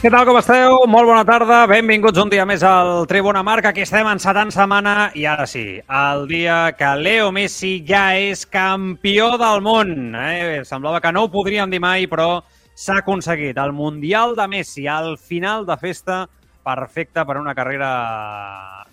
Què tal, com esteu? Molt bona tarda, benvinguts un dia més al Tribuna Marca. Aquí estem encetant setmana i ara sí, el dia que Leo Messi ja és campió del món. Eh? Semblava que no ho podríem dir mai, però s'ha aconseguit el Mundial de Messi al final de festa perfecta per una carrera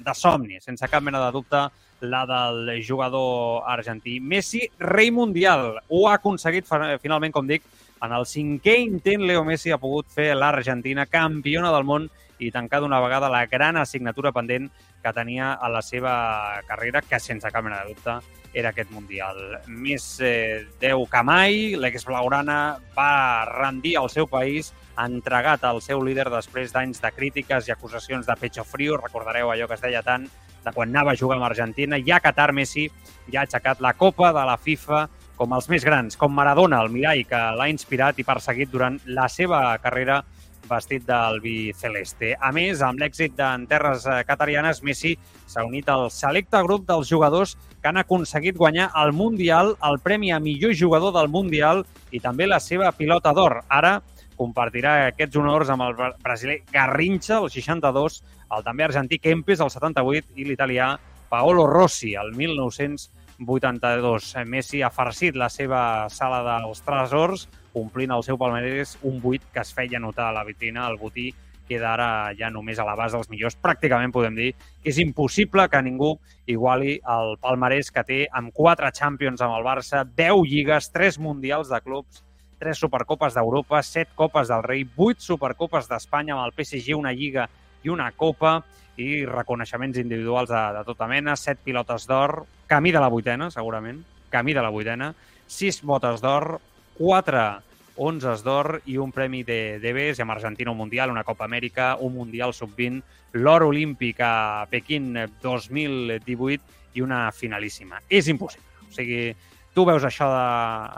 de somni, sense cap mena de dubte, la del jugador argentí. Messi, rei mundial, ho ha aconseguit finalment, com dic, en el cinquè intent, Leo Messi ha pogut fer l'Argentina campiona del món i tancar d'una vegada la gran assignatura pendent que tenia a la seva carrera, que sense cap mena de dubte era aquest Mundial. Més eh, deu que mai, l'ex Blaurana va rendir al seu país, entregat al seu líder després d'anys de crítiques i acusacions de pecho frio. Recordareu allò que es deia tant de quan anava a jugar amb Argentina. Ja Qatar Messi ja ha aixecat la Copa de la FIFA com els més grans, com Maradona, el mirall que l'ha inspirat i perseguit durant la seva carrera vestit del biceleste. A més, amb l'èxit en terres eh, catarianes, Messi s'ha unit al selecte grup dels jugadors que han aconseguit guanyar el Mundial, el premi a millor jugador del Mundial i també la seva pilota d'or. Ara compartirà aquests honors amb el brasiler Garrincha, el 62, el també argentí Kempes, el 78, i l'italià Paolo Rossi, el 1900 82. Messi ha farcit la seva sala dels tresors, omplint el seu palmarès un buit que es feia notar a la vitrina. El botí queda ara ja només a l'abast dels millors. Pràcticament podem dir que és impossible que ningú iguali el palmarès que té amb quatre Champions amb el Barça, 10 lligues, 3 mundials de clubs, 3 Supercopes d'Europa, 7 Copes del Rei, 8 Supercopes d'Espanya amb el PSG, una lliga i una copa i reconeixements individuals de, de tota mena, set pilotes d'or, camí de la vuitena, segurament, camí de la vuitena, sis botes d'or, quatre onzes d'or i un premi de DBs amb Argentina un Mundial, una Copa Amèrica, un Mundial Sub-20, l'or olímpic a Pequín 2018 i una finalíssima. És impossible. O sigui, tu veus això de,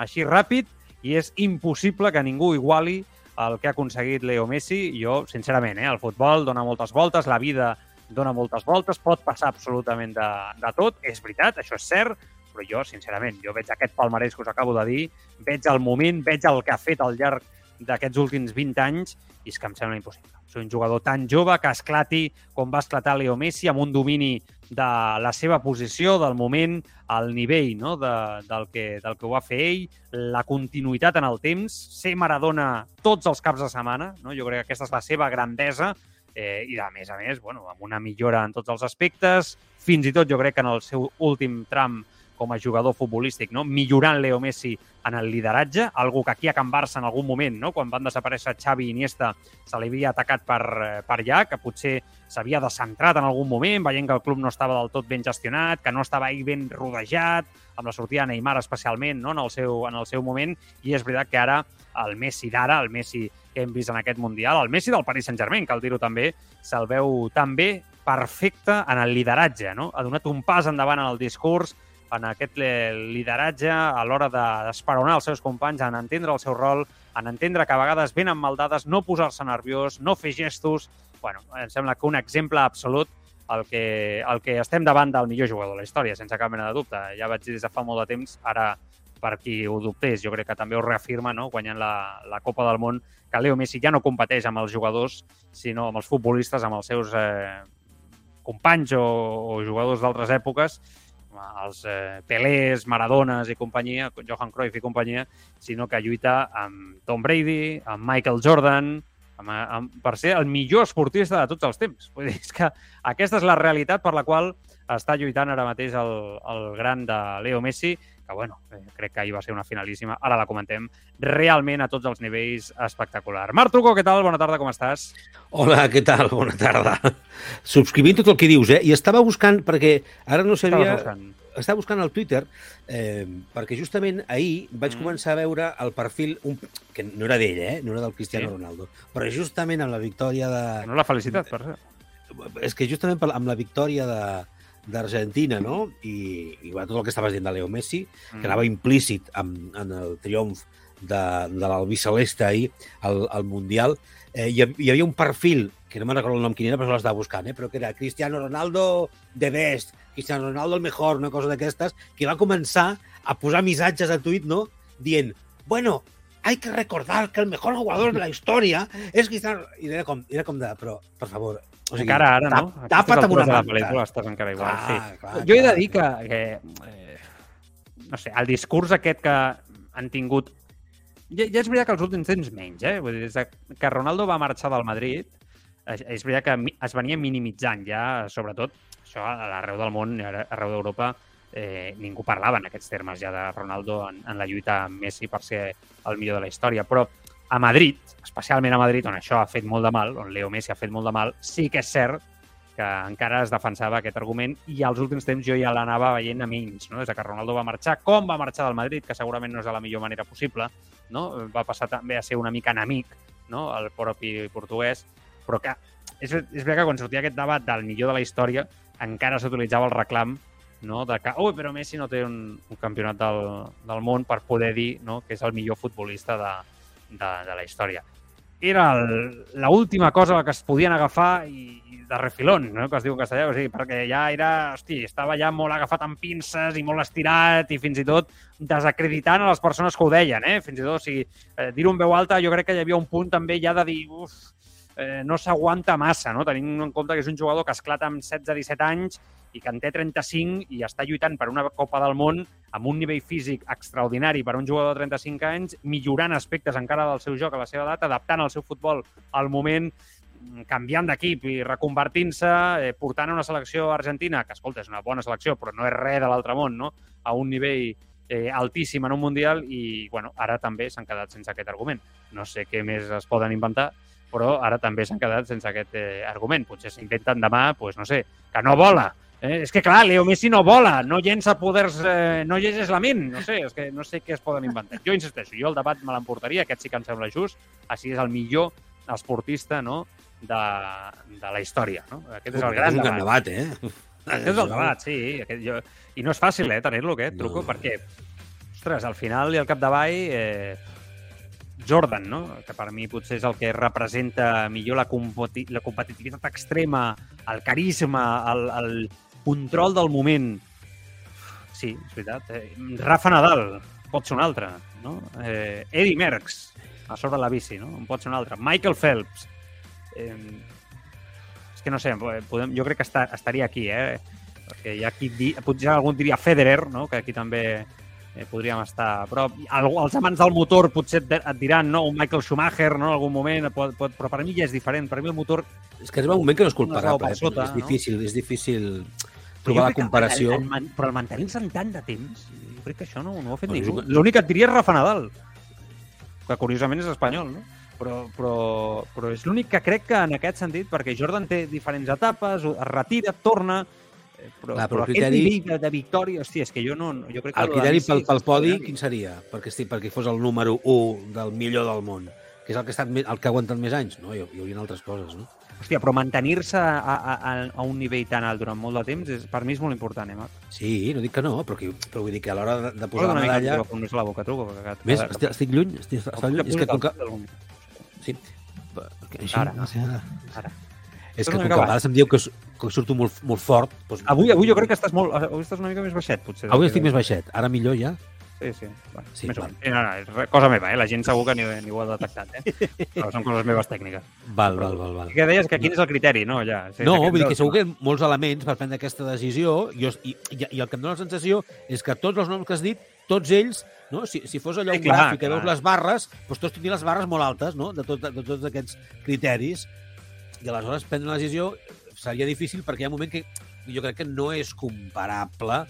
així ràpid i és impossible que ningú iguali el que ha aconseguit Leo Messi. Jo, sincerament, eh, el futbol dona moltes voltes, la vida dona moltes voltes, pot passar absolutament de, de tot, és veritat, això és cert, però jo, sincerament, jo veig aquest palmarès que us acabo de dir, veig el moment, veig el que ha fet al llarg d'aquests últims 20 anys i és que em sembla impossible. Soy un jugador tan jove que esclati com va esclatar Leo Messi amb un domini de la seva posició, del moment, al nivell no? de, del, que, del que ho va fer ell, la continuïtat en el temps, ser Maradona tots els caps de setmana, no? jo crec que aquesta és la seva grandesa, eh, i a més a més, bueno, amb una millora en tots els aspectes, fins i tot jo crec que en el seu últim tram com a jugador futbolístic, no? millorant Leo Messi en el lideratge, algo que aquí a Can Barça en algun moment, no? quan van desaparèixer Xavi i Iniesta, se li havia atacat per, eh, per allà, que potser s'havia descentrat en algun moment, veient que el club no estava del tot ben gestionat, que no estava ahí ben rodejat, amb la sortida de Neymar especialment no? en, el seu, en el seu moment, i és veritat que ara el Messi d'ara, el Messi que hem vist en aquest Mundial, el Messi del Paris Saint-Germain, cal dir-ho també, se'l veu també perfecte en el lideratge, no? Ha donat un pas endavant en el discurs, en aquest lideratge a l'hora d'esperonar els seus companys, en entendre el seu rol, en entendre que a vegades venen maldades, no posar-se nerviós, no fer gestos... bueno, em sembla que un exemple absolut el que, el que estem davant del millor jugador de la història, sense cap mena de dubte. Ja vaig dir des de fa molt de temps, ara per qui ho dubtés, jo crec que també ho reafirma, no? guanyant la, la Copa del Món, que Leo Messi ja no competeix amb els jugadors, sinó amb els futbolistes, amb els seus eh, companys o, o jugadors d'altres èpoques, els eh, Pelés, Maradones i companyia, Johan Cruyff i companyia, sinó que lluita amb Tom Brady, amb Michael Jordan, amb, amb, per ser el millor esportista de tots els temps. Vull dir, és que aquesta és la realitat per la qual està lluitant ara mateix el, el gran de Leo Messi, que bueno, eh, crec que ahir va ser una finalíssima, ara la comentem, realment a tots els nivells espectacular. Marc Truco, què tal? Bona tarda, com estàs? Hola, què tal? Bona tarda. Subscrivint tot el que dius, eh? I estava buscant, perquè ara no sabia... Buscant? Estava buscant al Twitter, eh, perquè justament ahir vaig mm. començar a veure el perfil, un, que no era d'ell, eh? No era del Cristiano sí. Ronaldo, però justament amb la victòria de... No la felicitat, per cert. És que justament amb la victòria de, d'Argentina, no? I, i va, tot el que estaves dient de Leo Messi, mm. que anava implícit en, en el triomf de, de l'Albí Celeste ahir al, al Mundial, eh, hi, hi havia un perfil, que no me'n recordo el nom quin era, però l'estava buscant, eh, però que era Cristiano Ronaldo de best, Cristiano Ronaldo el mejor, una cosa d'aquestes, que va començar a posar missatges a tuit, no?, dient, bueno, hay que recordar que el mejor jugador de la història és Cristiano... I era com, era com de, però, per favor, o sigui, encara ara, no? Tapa't amb una manta. la pel·lícula estàs encara igual. Clar, sí. clar, jo he de dir que, que eh, no sé, el discurs aquest que han tingut... Ja, ja és veritat que els últims temps menys, eh? Vull dir, des que Ronaldo va marxar del Madrid, és veritat que es venia minimitzant ja, sobretot, això a l'arreu del món, arreu d'Europa, eh, ningú parlava en aquests termes ja de Ronaldo en, en la lluita amb Messi per ser el millor de la història. Però a Madrid, especialment a Madrid, on això ha fet molt de mal, on Leo Messi ha fet molt de mal, sí que és cert que encara es defensava aquest argument i als últims temps jo ja l'anava veient a menys, no? des que Ronaldo va marxar, com va marxar del Madrid, que segurament no és de la millor manera possible, no? va passar també a ser una mica enemic, no? el propi portuguès, però que és, és veritat que quan sortia aquest debat del millor de la història encara s'utilitzava el reclam no? de que, oh, però Messi no té un, un campionat del, del món per poder dir no? que és el millor futbolista de, de, de la història. Era l'última cosa que es podien agafar i, i de refilón, no? que es diu en castellà, o sigui, perquè ja era, hosti, estava ja molt agafat amb pinces i molt estirat i fins i tot desacreditant a les persones que ho deien, eh? fins i tot, o sigui, eh, dir-ho en veu alta, jo crec que hi havia un punt també ja de dir, uf, eh, no s'aguanta massa, no? tenint en compte que és un jugador que esclata amb 16-17 anys i que en té 35 i està lluitant per una Copa del Món amb un nivell físic extraordinari per a un jugador de 35 anys, millorant aspectes encara del seu joc a la seva edat, adaptant el seu futbol al moment, mm, canviant d'equip i reconvertint-se, eh, portant una selecció argentina, que, escolta, és una bona selecció, però no és res de l'altre món, no? a un nivell eh, altíssim en un Mundial i, bueno, ara també s'han quedat sense aquest argument. No sé què més es poden inventar, però ara també s'han quedat sense aquest eh, argument. Potser s'inventen demà, pues, no sé, que no vola, Eh, és que, clar, Leo Messi no vola, no llença poders, eh, no llegeix la ment, no sé, és que no sé què es poden inventar. Jo insisteixo, jo el debat me l'emportaria, aquest sí que em sembla just, així és el millor esportista no, de, de la història. No? Aquest és el gran és un debat. debat eh? Aquest és el debat, sí. Aquest, jo... I no és fàcil, eh, tenir-lo, aquest truco, no. perquè, ostres, al final i al capdavall, eh, Jordan, no? que per mi potser és el que representa millor la, competi la competitivitat extrema, el carisma, el, el, control del moment. Sí, és veritat. Eh, Rafa Nadal, pot ser un altre. No? Eh, Eddie Merckx, a sobre la bici, no? En pot ser un altre. Michael Phelps. Eh, és que no sé, podem, jo crec que està, estaria aquí, eh? Perquè hi ha qui potser algú diria Federer, no? que aquí també eh, podríem estar... Però els amants del motor potser et diran, no? Un Michael Schumacher, no? En algun moment, pot, pot, però per mi ja és diferent. Per mi el motor... És que arriba un moment que no és comparable. Eh? Sota, és difícil, no? és difícil trobar la comparació. El, el, però el mantenir-se en tant de temps, jo crec que això no, no ho ha fet ningú. L'únic que et diria és Rafa Nadal, que curiosament és espanyol, no? Però, però, però és l'únic que crec que en aquest sentit, perquè Jordan té diferents etapes, es retira, torna, però, Clar, però, però criteri... aquest nivell de, de victòria, hòstia, és que jo no... Jo crec que el criteri pel, pel podi, quin seria? Perquè, sí, perquè fos el número 1 del millor del món, que és el que, ha estat, el que ha aguantat més anys, no? Hi, hi haurien altres coses, no? Hòstia, però mantenir-se a, a, a un nivell tan alt durant molt de temps és, per mi és molt important, eh, Marc? Sí, no dic que no, però, que, però vull dir que a l'hora de, de posar la medalla... Mica, més la boca, truco. Que, Més, estic, estic lluny? Estic, estic lluny? És que com que... Sí. Així, ara, no sé, ara. ara. És que com que a vegades em diu que, que surto molt, molt fort... Doncs, Avui, avui jo crec que estàs, molt, avui estàs una mica més baixet, potser. Avui estic més baixet. Ara millor ja? Sí, sí. Bueno, Sí, més menys. Sí, no, no, cosa meva, eh? La gent segur que ni, ni ho ha detectat, eh? Però són coses meves tècniques. Val, val, val. val. Que deies que quin és el criteri, no? Ja, sí, No, vull dir que segur que molts elements per prendre aquesta decisió i, i, i, i el que em dóna la sensació és que tots els noms que has dit, tots ells, no? si, si fos allò Sí, un clar, gràfic que veus les barres, doncs tots tindrien les barres molt altes no? de, tot, de tots aquests criteris i aleshores prendre una decisió seria difícil perquè hi ha un moment que jo crec que no és comparable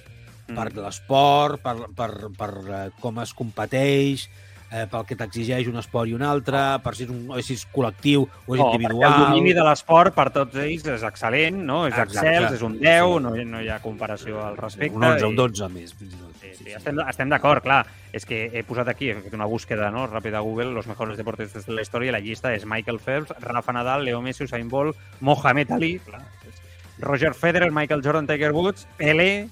Mm. per l'esport, per, per, per eh, com es competeix, eh, pel que t'exigeix un esport i un altre, per si és, un, si és col·lectiu o és No, individual. el domini de l'esport per tots ells és excel·lent, no? És Exacte. excel, és un 10, Sí. no, no hi ha comparació al respecte. Un 11, i- un 12 més. Tot. Sí, sí, estem, estem d'acord, clar. És que he posat aquí, he fet una búsqueda no? ràpida a Google, los mejores deportistas de la història, la llista és Michael Phelps, Rafa Nadal, Leo Messi, Usain Bolt, Mohamed Ali, clar, Roger Federer, Michael Jordan, Tiger Woods, Pelé,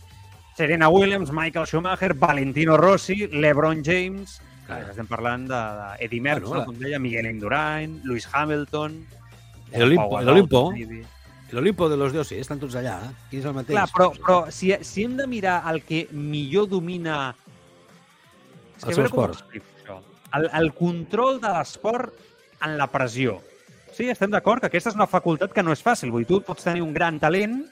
Serena Williams, Michael Schumacher, Valentino Rossi, LeBron James, clar. Estem parlant d'Eddie Merckx, Bueno, no? com deia, Miguel Indurain, Lewis Hamilton... El Olimpo, Pau el Gasol, Olimpo. Brady. L'Olimpo de los dioses, estan tots allà. eh? Quin és el mateix? Clar, però, però si, si hem de mirar el que millor domina... És El seu esport. això. El, el control de l'esport en la pressió. Sí, estem d'acord que aquesta és una facultat que no és fàcil. Vull dir, tu pots tenir un gran talent,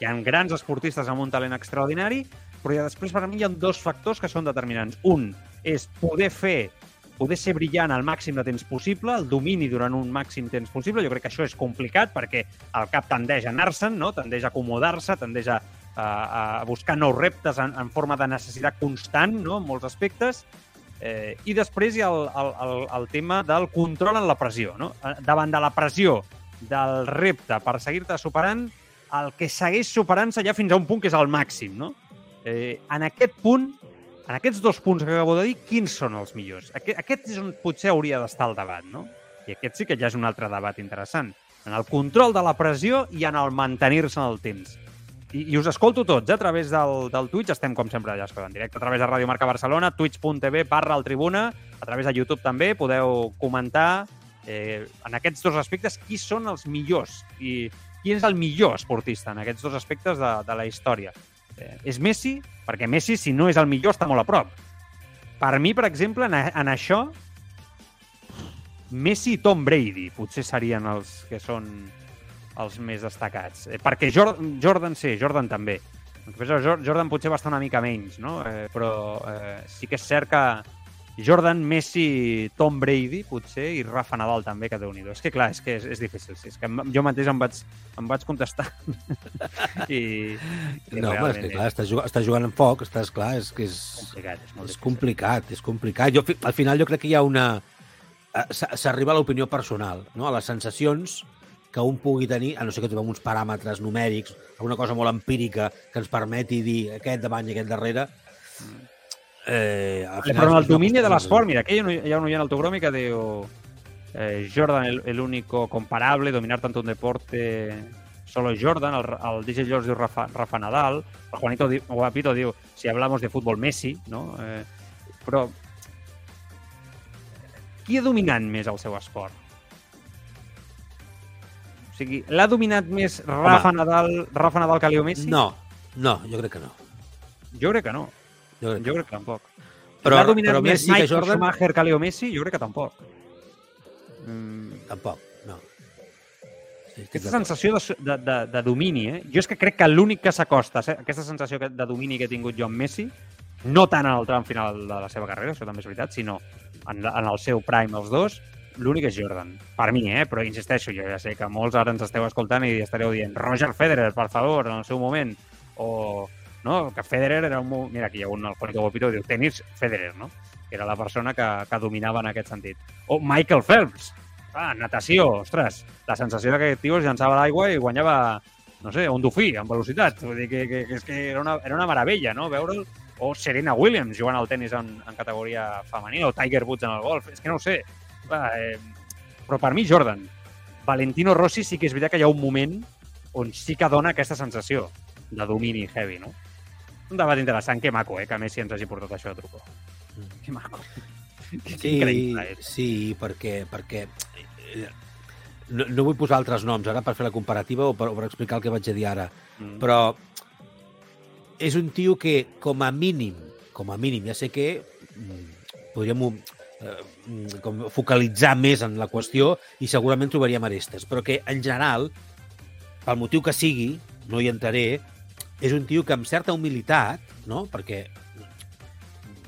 hi ha grans esportistes amb un talent extraordinari, però ja després per mi hi ha dos factors que són determinants. Un és poder fer poder ser brillant al màxim de temps possible, el domini durant un màxim temps possible. Jo crec que això és complicat perquè el cap tendeix a anar-se'n, no? tendeix a acomodar-se, tendeix a, a, a buscar nous reptes en, en forma de necessitat constant, no? en molts aspectes. Eh, I després hi ha el, el, el, el tema del control en la pressió. No? Eh, Davant de la pressió del repte per seguir-te superant, el que segueix superant-se ja fins a un punt que és el màxim. No? Eh, en aquest punt, en aquests dos punts que acabo de dir, quins són els millors? Aquest, aquest és on potser hauria d'estar el debat, no? I aquest sí que ja és un altre debat interessant. En el control de la pressió i en el mantenir-se en el temps. I, I us escolto tots, eh? a través del, del Twitch, estem com sempre allà en directe, a través de Ràdio Marca Barcelona, twitch.tv barra el Tribuna, a través de YouTube també, podeu comentar eh, en aquests dos aspectes qui són els millors i qui és el millor esportista en aquests dos aspectes de, de la història. Eh, és Messi, perquè Messi, si no és el millor, està molt a prop. Per mi, per exemple, en, en això, Messi i Tom Brady potser serien els que són els més destacats. Eh, perquè Jordan, Jordan sí, Jordan també. Jordan potser va estar una mica menys, no? Eh, però eh, sí que és cert que Jordan, Messi, Tom Brady, potser, i Rafa Nadal també, que déu nhi És que, clar, és que és, és difícil. Sí. És que jo mateix em vaig, em vaig contestar. I, i No, home, és que clar, estàs jugant, estàs jugant amb foc, estàs clar, és que és, complicat, és molt és complicat, és complicat. Jo, al final jo crec que hi ha una... eh, s'a- S'arriba a l'opinió personal, no? a les sensacions que un pugui tenir, a no ser que trobem uns paràmetres numèrics, alguna cosa molt empírica que ens permeti dir aquest davant i aquest darrere, eh, final però en el domini de l'esport, mira, aquí hi ha un, hi ha un oient autogròmic que diu eh, Jordan el, el único comparable, dominar tanto un deporte solo Jordan, el, el DJ George diu Rafa, Rafa Nadal, el Juanito di, Guapito diu si hablamos de fútbol Messi, no? Eh, però qui ha dominat més el seu esport? O sigui, l'ha dominat més Rafa Nadal, Rafa Nadal que Leo Messi? No, no, jo crec que no. Jo crec que no. Jo crec que Jo crec que tampoc. Però- dominat però més Messi que Jordan? Schumacher que Leo Messi? Jo crec que tampoc. Mm, Tampoc, no. Sí, aquesta sensació de, de, de, de domini, eh? Jo és que crec que l'únic que s'acosta, a aquesta sensació de domini que he tingut jo amb Messi, no tant en el tram final de la seva carrera, això també és veritat, sinó en, en el seu prime, els dos, l'únic és Jordan. Per mi, eh? Però insisteixo, jo ja sé que molts ara ens esteu escoltant i estareu dient Roger Federer, per favor, en el seu moment. O, no? Que Federer era un... Mira, aquí hi ha un, Juanito Guapito, diu tenis Federer, no? Que era la persona que, que dominava en aquest sentit. O Michael Phelps, ah, natació, ostres, la sensació que aquest tio es llançava l'aigua i guanyava, no sé, un dofí en velocitat. Vull dir que, que, que, és que era, una, era una meravella, no?, veure'l. O Serena Williams jugant al tennis en, en categoria femenina, o Tiger Woods en el golf. És que no ho sé. Va, eh, però per mi, Jordan. Valentino Rossi sí que és veritat que hi ha un moment on sí que dona aquesta sensació de domini heavy, no? Un debat interessant, que maco, eh, que Messi ens hagi portat això de truco. Mm. Que maco. Que Sí, és. sí, perquè, perquè eh, no, no vull posar altres noms ara per fer la comparativa o per, o per explicar el que vaig a dir ara, Mm. però és un tio que, com a mínim, com a mínim, ja sé que mm, podríem eh, mm, com focalitzar més en la qüestió i segurament trobaríem arestes, però que, en general, pel motiu que sigui, no hi entraré, és un tio que amb certa humilitat, no? perquè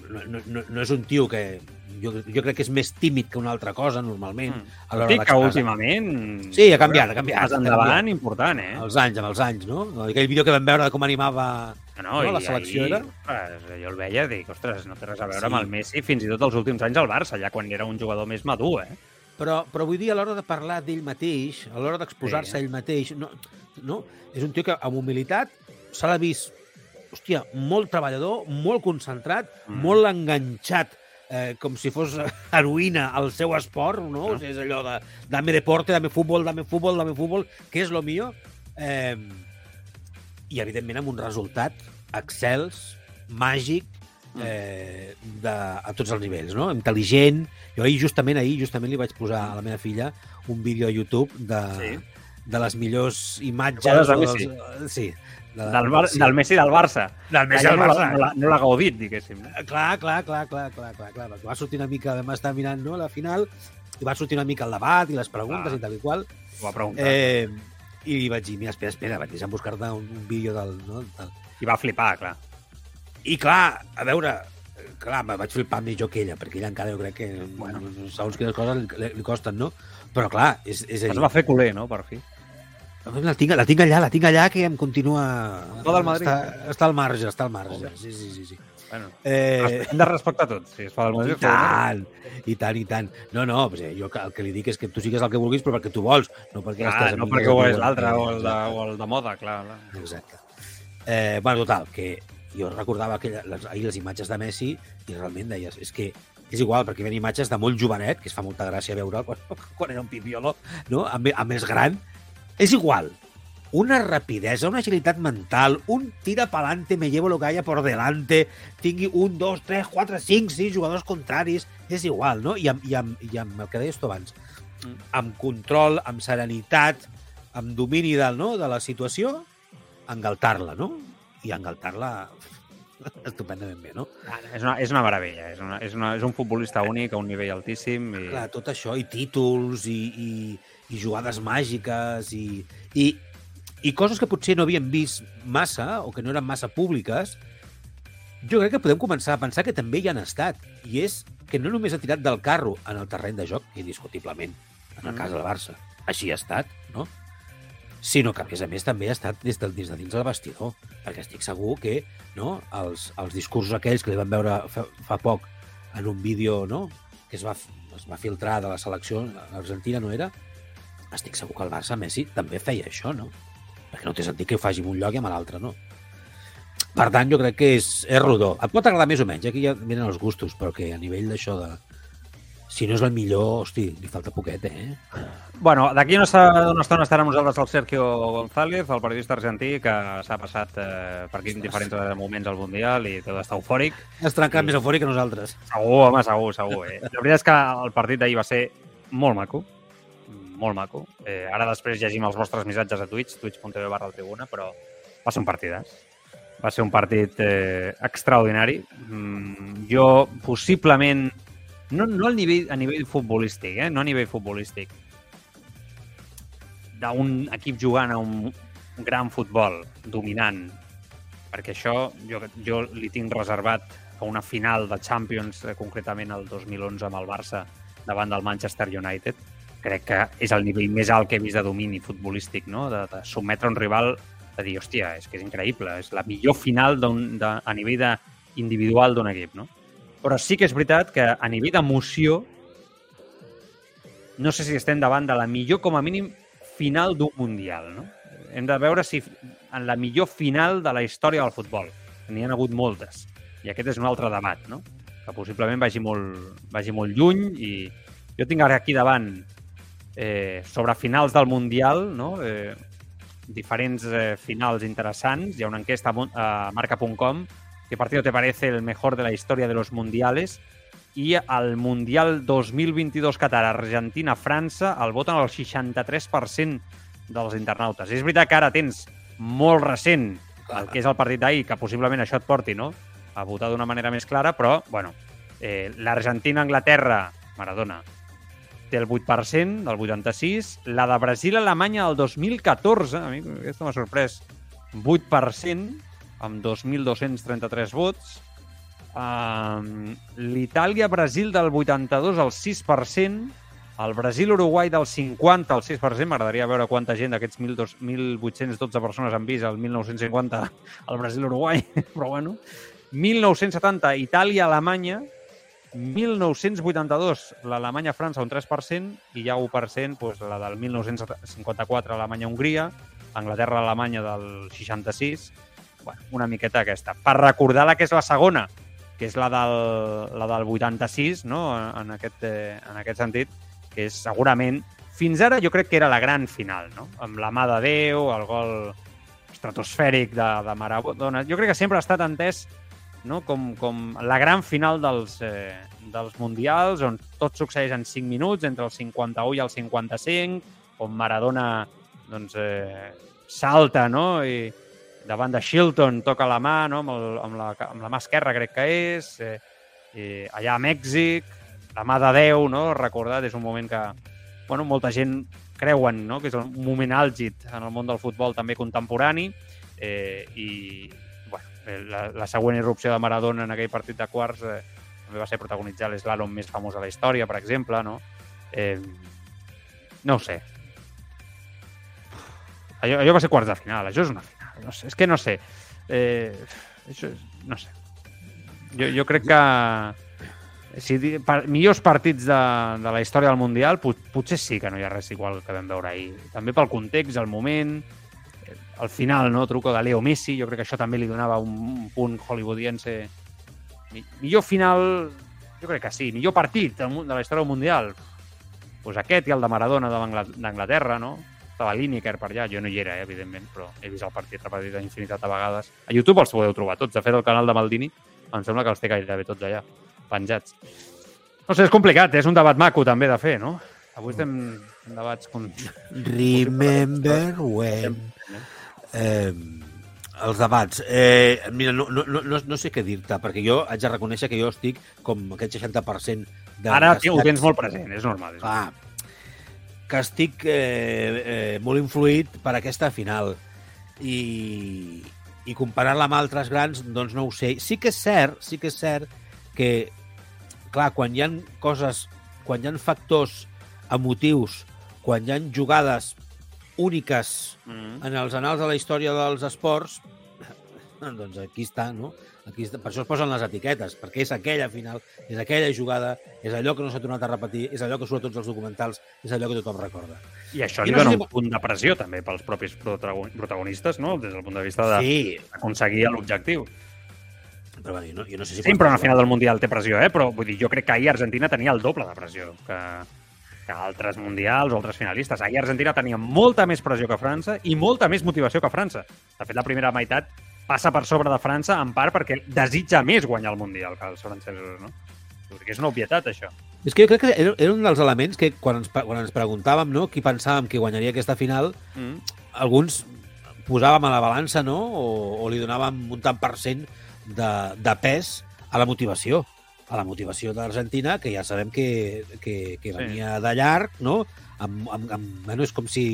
no, no, no, no és un tio que... Jo, jo crec que és més tímid que una altra cosa, normalment, Mm. a l'hora d'expressar. últimament... Sí, ha canviat, ha canviat, Pas endavant, canviat. important, eh? Els anys, amb els anys, no? Aquell vídeo que vam veure de com animava... No, no, la i selecció ahir, era? Ostres, jo el veia i dic, ostres, no té res a veure Sí. amb el Messi, fins i tot els últims anys al Barça, ja quan era un jugador més madur, eh? Però, però vull dir, a l'hora de parlar d'ell mateix, a l'hora d'exposar-se Sí. ell mateix, no, no, és un tio que amb humilitat se l'ha vist, hòstia, molt treballador, molt concentrat, Mm. mm. molt enganxat, eh, com si fos heroïna al seu esport, no? Ah. O sigui, és allò de dame deporte, dame futbol, dame futbol, dame futbol, que és lo mío. Eh, I, evidentment, amb un resultat excels, màgic, eh, de, a tots els nivells, no? Intel·ligent. Jo ahir, justament ahir, justament li vaig posar a la meva filla un vídeo a YouTube de, Sí. de les millors imatges... Jugades de o Messi. dels- sí. De, Del, Bar sí. del Messi del Barça. Del Messi del no Barça. No l'ha- no l'ha gaudit, diguéssim. no? Clar, clar, clar, clar, clar, clar, clar. Va sortir una mica, vam estar mirant no, la final, i va sortir una mica el debat i les preguntes Clar. i tal i qual. Ho va preguntar. Eh, I li vaig dir, mira, espera, espera, vaig deixar buscar-te un, un vídeo del, no, del... I va flipar, clar. I clar, a veure, eh, clar, me vaig flipar més jo que ella, perquè ella encara jo crec que, Bueno. segons quines coses li, li costen, no? Però clar, és, és a Es dir, va fer culer, no?, per fi. La tinc, la tinc allà, la tinc allà, que em continua... Tot el Madrid. Està, està al marge, està al marge. Sí, sí, sí. sí. Bueno, Eh, hem de respectar tot. Si es fa del I Madrid, del Madrid. tant, i tant, i tant. No, no, pues, eh, jo el que li dic és que tu sigues el que vulguis, però perquè tu vols, no perquè Clar, estàs no perquè ho és l'altre o, el de, o el de moda, clar. clar. Exacte. Eh, bueno, total, que jo recordava aquella, les, ahir les imatges de Messi i realment deies, és que és igual, perquè hi havia imatges de molt jovenet, que es fa molta gràcia veure'l quan, quan era un pipiolo, no? a, me- a més gran. És igual, una rapidesa, una agilitat mental, un tira pa'lante, me llevo lo que haya por delante, tingui un, dos, tres, quatre, cinc, sis jugadors contraris, és igual, no? I amb, i amb, i amb el que deies tu abans, amb control, amb serenitat, amb domini del, no, de la situació, engaltar-la, no? I engaltar-la estupendament bé, no? És una, és una meravella. És, una, és, una, és un futbolista únic a un nivell altíssim. I... Clar, tot això, i títols, i, i, i jugades màgiques, i, i, i coses que potser no havíem vist massa, o que no eren massa públiques, jo crec que podem començar a pensar que també hi han estat. I és que no només ha tirat del carro en el terreny de joc, indiscutiblement, en el Mm. cas del Barça. Així ha estat, no? Sinó que, a més a més, també ha estat des de, des de dins del vestidor. Perquè estic segur que no, els, els discursos aquells que li vam veure fa, fa poc en un vídeo no, que es va, es va filtrar de la selecció argentina, no era? Estic segur que el Barça Messi també feia això, no? Perquè no té sentit que ho faci en un lloc i amb l'altre, no? Per tant, jo crec que és, és rodó. Et pot agradar més o menys, aquí ja venen els gustos, però que a nivell d'això de... Si no és el millor, hosti, li falta poquet, eh? Bueno, d'aquí una, una estona estarà amb nosaltres el Sergio González, el periodista argentí, que s'ha passat eh, per aquí en diferents eh, moments al Mundial i tot està eufòric. Has trencat més eufòric que nosaltres. Segur, home, segur, segur. Eh? La veritat és que el partit d'ahir va ser molt maco, molt maco. Eh, ara després llegim els vostres missatges a Twitch, twitch.tv barra tribuna, però va ser un partidàs. Va ser un partit eh, extraordinari. Mm, jo, possiblement, no, no al nivell, a nivell futbolístic, eh? no a nivell futbolístic, d'un equip jugant a un gran futbol, dominant, perquè això jo, jo li tinc reservat a una final de Champions, eh, concretament el 2011 amb el Barça, davant del Manchester United. Crec que és el nivell més alt que he vist de domini futbolístic, no? de, de sotmetre un rival, de dir, hòstia, és que és increïble, és la millor final de, a nivell de, individual d'un equip. No? Però sí que és veritat que a nivell d'emoció no sé si estem davant de la millor, com a mínim, final d'un Mundial. No? Hem de veure si en la millor final de la història del futbol. N'hi ha hagut moltes. I aquest és un altre debat, no? que possiblement vagi molt, vagi molt lluny i jo tinc ara aquí davant eh, sobre finals del Mundial, no? eh, diferents eh, finals interessants. Hi ha una enquesta a marca.com ¿Qué partido te parece el mejor de la historia de los mundiales? i al Mundial 2022 Qatar, Argentina-França, el voten el 63% dels internautes. És veritat que ara tens molt recent el que és el partit d'ahir, que possiblement això et porti no? a votar d'una manera més clara, però, bueno, eh, l'Argentina-Anglaterra, Maradona, té el 8% del 86, la de Brasil-Alemanya del 2014, a mi aquesta m'ha sorprès, 8%, amb 2.233 vots, uh, l'Itàlia-Brasil del 82 al 6%, el Brasil-Uruguai del 50 al 6%, m'agradaria veure quanta gent d'aquests 1.812 persones han vist el 1950 al Brasil-Uruguai, però bueno. 1970, Itàlia-Alemanya, 1982, l'Alemanya-França un 3% i ja 1% doncs, la del 1954, Alemanya-Hongria, Anglaterra-Alemanya del 66, bueno, una miqueta aquesta. Per recordar la que és la segona, que és la del, la del 86, no? en, aquest, eh, en aquest sentit, que és segurament, fins ara jo crec que era la gran final, no? amb la mà de Déu, el gol estratosfèric de, de Maradona. Jo crec que sempre ha estat entès no? com, com la gran final dels, eh, dels Mundials, on tot succeeix en 5 minuts, entre el 51 i el 55, on Maradona doncs, eh, salta no? i davant de Shilton toca la mà, no? amb, el, amb, la, amb la mà esquerra crec que és, eh, i allà a Mèxic, la mà de Déu, no? recordat, és un moment que bueno, molta gent creuen no? que és un moment àlgid en el món del futbol també contemporani eh, i la, la següent irrupció de Maradona en aquell partit de quarts eh, també va ser protagonitzar l'eslàlom més famós de la història, per exemple, no? Eh, no ho sé. Allò, allò va ser quarts de final, això és una final. No sé, és que no sé. Eh, això és, no sé. Jo, jo crec que si per, millors partits de, de la història del Mundial, pot, potser sí que no hi ha res igual que vam veure ahir. També pel context, el moment, al final, no? Truco de Leo Messi, jo crec que això també li donava un, un punt hollywoodiense. Millor final, jo crec que sí. Millor partit de la història Mundial. Pues aquest i el de Maradona d'Anglaterra, no? Estava Lineker per allà, jo no hi era, eh, evidentment, però he vist el partit repetit infinitat de vegades. A YouTube els podeu trobar tots. De fet, el canal de Maldini em sembla que els té gairebé tots allà, penjats. No sé, és complicat, és un debat maco també de fer, no? Avui estem en debats com... Remember when eh, els debats. Eh, mira, no, no, no, no sé què dir-te, perquè jo haig de reconèixer que jo estic com aquest 60% de... Ara ho tens molt present, és normal. És ah, que estic eh, eh, molt influït per aquesta final. I, i comparant-la amb altres grans, doncs no ho sé. Sí que és cert, sí que és cert que, clar, quan hi han coses, quan hi han factors emotius, quan hi han jugades úniques mm. en els anals de la història dels esports, doncs aquí està, no? Aquí està. Per això es posen les etiquetes, perquè és aquella final, és aquella jugada, és allò que no s'ha tornat a repetir, és allò que surt a tots els documentals, és allò que tothom recorda. I això I li no dona si... un punt de pressió també pels propis protagonistes, no? Des del punt de vista d'aconseguir sí. l'objectiu. Però, bueno, no, jo no sé si Sempre una final del Mundial té pressió, eh? però vull dir, jo crec que ahir Argentina tenia el doble de pressió que, que altres mundials o altres finalistes. Ahir Argentina tenia molta més pressió que França i molta més motivació que França. De fet, la primera meitat passa per sobre de França en part perquè desitja més guanyar el Mundial que els francesos, no? Que és una obvietat, això. És que jo crec que era, era un dels elements que quan ens, quan ens preguntàvem no, qui pensàvem que guanyaria aquesta final, mm. alguns posàvem a la balança no, o, o li donàvem un tant per cent de, de pes a la motivació a la motivació d'Argentina, que ja sabem que, que, que venia sí. de llarg, no? Amb, amb, amb, bueno, és com si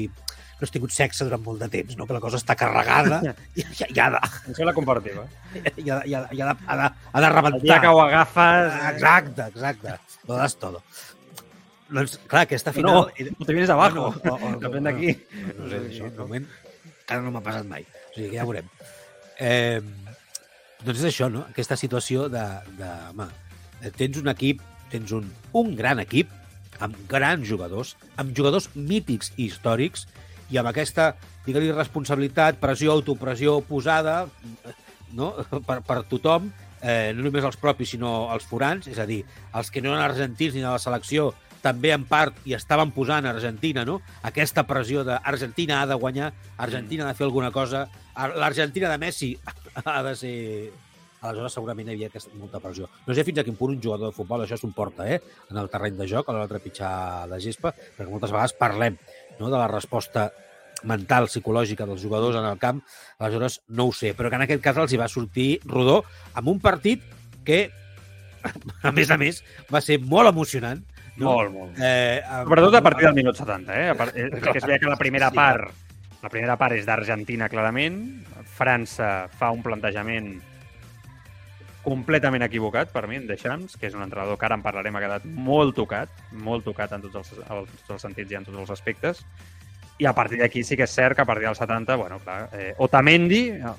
no has tingut sexe durant molt de temps, no? que la cosa està carregada i, i, i ha de... Això la compartim, eh? I ha, i ha, i ha, de, ha, de, ha de rebentar. El dia que ho agafes... Exacte, exacte. Lo das todo. Doncs, clar, aquesta final... No, no te vienes abajo. No, no, no, Depèn d'aquí. No, no, sé, això, de moment, encara no m'ha passat mai. O sigui que ja veurem. Eh, doncs és això, no? Aquesta situació de, de home, Eh, tens un equip, tens un, un gran equip, amb grans jugadors, amb jugadors mítics i històrics, i amb aquesta, digue-li, responsabilitat, pressió, autopressió posada no? per, per tothom, eh, no només els propis, sinó els forans, és a dir, els que no eren argentins ni de la selecció, també en part i estaven posant a Argentina, no? Aquesta pressió de Argentina ha de guanyar, Argentina ha de fer alguna cosa, l'Argentina de Messi ha de ser aleshores segurament hi havia aquesta, molta pressió. No sé fins a quin punt un jugador de futbol això s'importa, eh? En el terreny de joc, a l'hora de trepitjar la gespa, perquè moltes vegades parlem no, de la resposta mental, psicològica dels jugadors en el camp, aleshores no ho sé, però que en aquest cas els hi va sortir rodó amb un partit que, a més a més, va ser molt emocionant. No? Molt, molt. Eh, Sobretot a partir del minut 70, eh? A part, que es veia que la primera part la primera part és d'Argentina, clarament. França fa un plantejament completament equivocat per mi, en Deschamps, que és un entrenador que ara en parlarem, ha quedat molt tocat, molt tocat en tots els, en tots els sentits i en tots els aspectes. I a partir d'aquí sí que és cert que a partir del 70, bueno, clar, eh, Otamendi eh,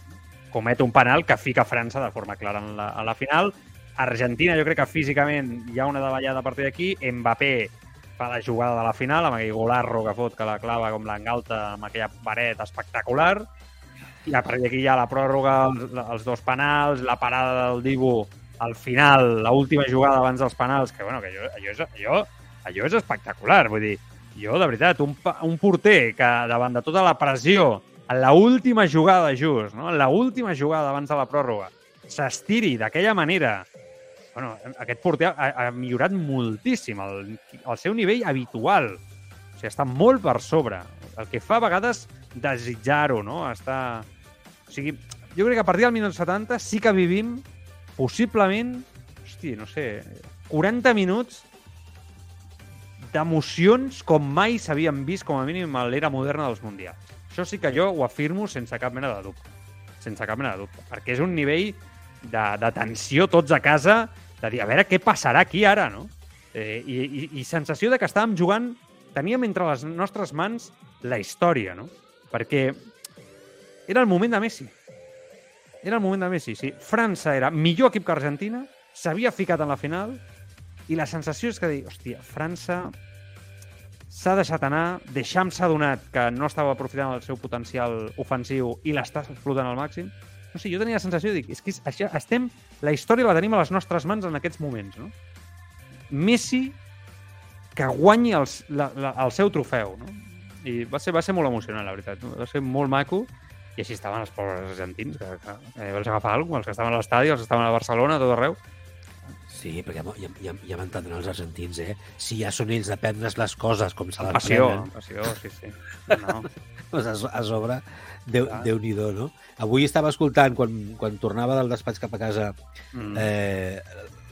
comet un penal que fica França de forma clara en la, en la final. Argentina, jo crec que físicament hi ha una davallada a partir d'aquí. Mbappé fa la jugada de la final, amb aquell golarro que fot, que la clava com l'engalta amb aquella paret espectacular. I a partir d'aquí hi ha la pròrroga, els, els dos penals, la parada del Dibu al final, l última jugada abans dels penals, que, bueno, que allò, allò, és, allò, allò és espectacular. Vull dir, jo, de veritat, un, un porter que davant de tota la pressió, en la última jugada just, no? en la última jugada abans de la pròrroga, s'estiri d'aquella manera bueno, aquest porter ha, ha millorat moltíssim el, el seu nivell habitual. O sigui, està molt per sobre. El que fa a vegades desitjar-ho, no? Està... Sigui, jo crec que a partir del minut 70 sí que vivim possiblement, hosti, no sé, 40 minuts d'emocions com mai s'havien vist, com a mínim, a l'era moderna dels Mundials. Això sí que jo ho afirmo sense cap mena de dubte. Sense cap mena de dubte. Perquè és un nivell de, de tensió tots a casa de dir, a veure què passarà aquí ara, no? Eh, i, i, I sensació de que estàvem jugant, teníem entre les nostres mans la història, no? Perquè era el moment de Messi. Era el moment de Messi, sí. França era millor equip que Argentina, s'havia ficat en la final, i la sensació és que dir, hòstia, França s'ha deixat anar, deixant s'ha donat que no estava aprofitant el seu potencial ofensiu i l'està explotant al màxim, no sé, jo tenia la sensació de dir, és que això, estem, la història la tenim a les nostres mans en aquests moments, no? Messi que guanyi els, la, la, el seu trofeu, no? I va ser, va ser molt emocionant, la veritat. Va ser molt maco i així estaven els pobres argentins, que, que eh, els agafar alguna els que estaven a l'estadi, els que estaven a Barcelona, a tot arreu. Sí, perquè ja, ja, ja m'entendran els argentins, eh? Si ja són ells de prendre's les coses com se les passió, prenen... Passió, sí, sí. No. pues a, a sobre, Déu, ah. déu nhi no? Avui estava escoltant, quan, quan tornava del despatx cap a casa, mm. eh,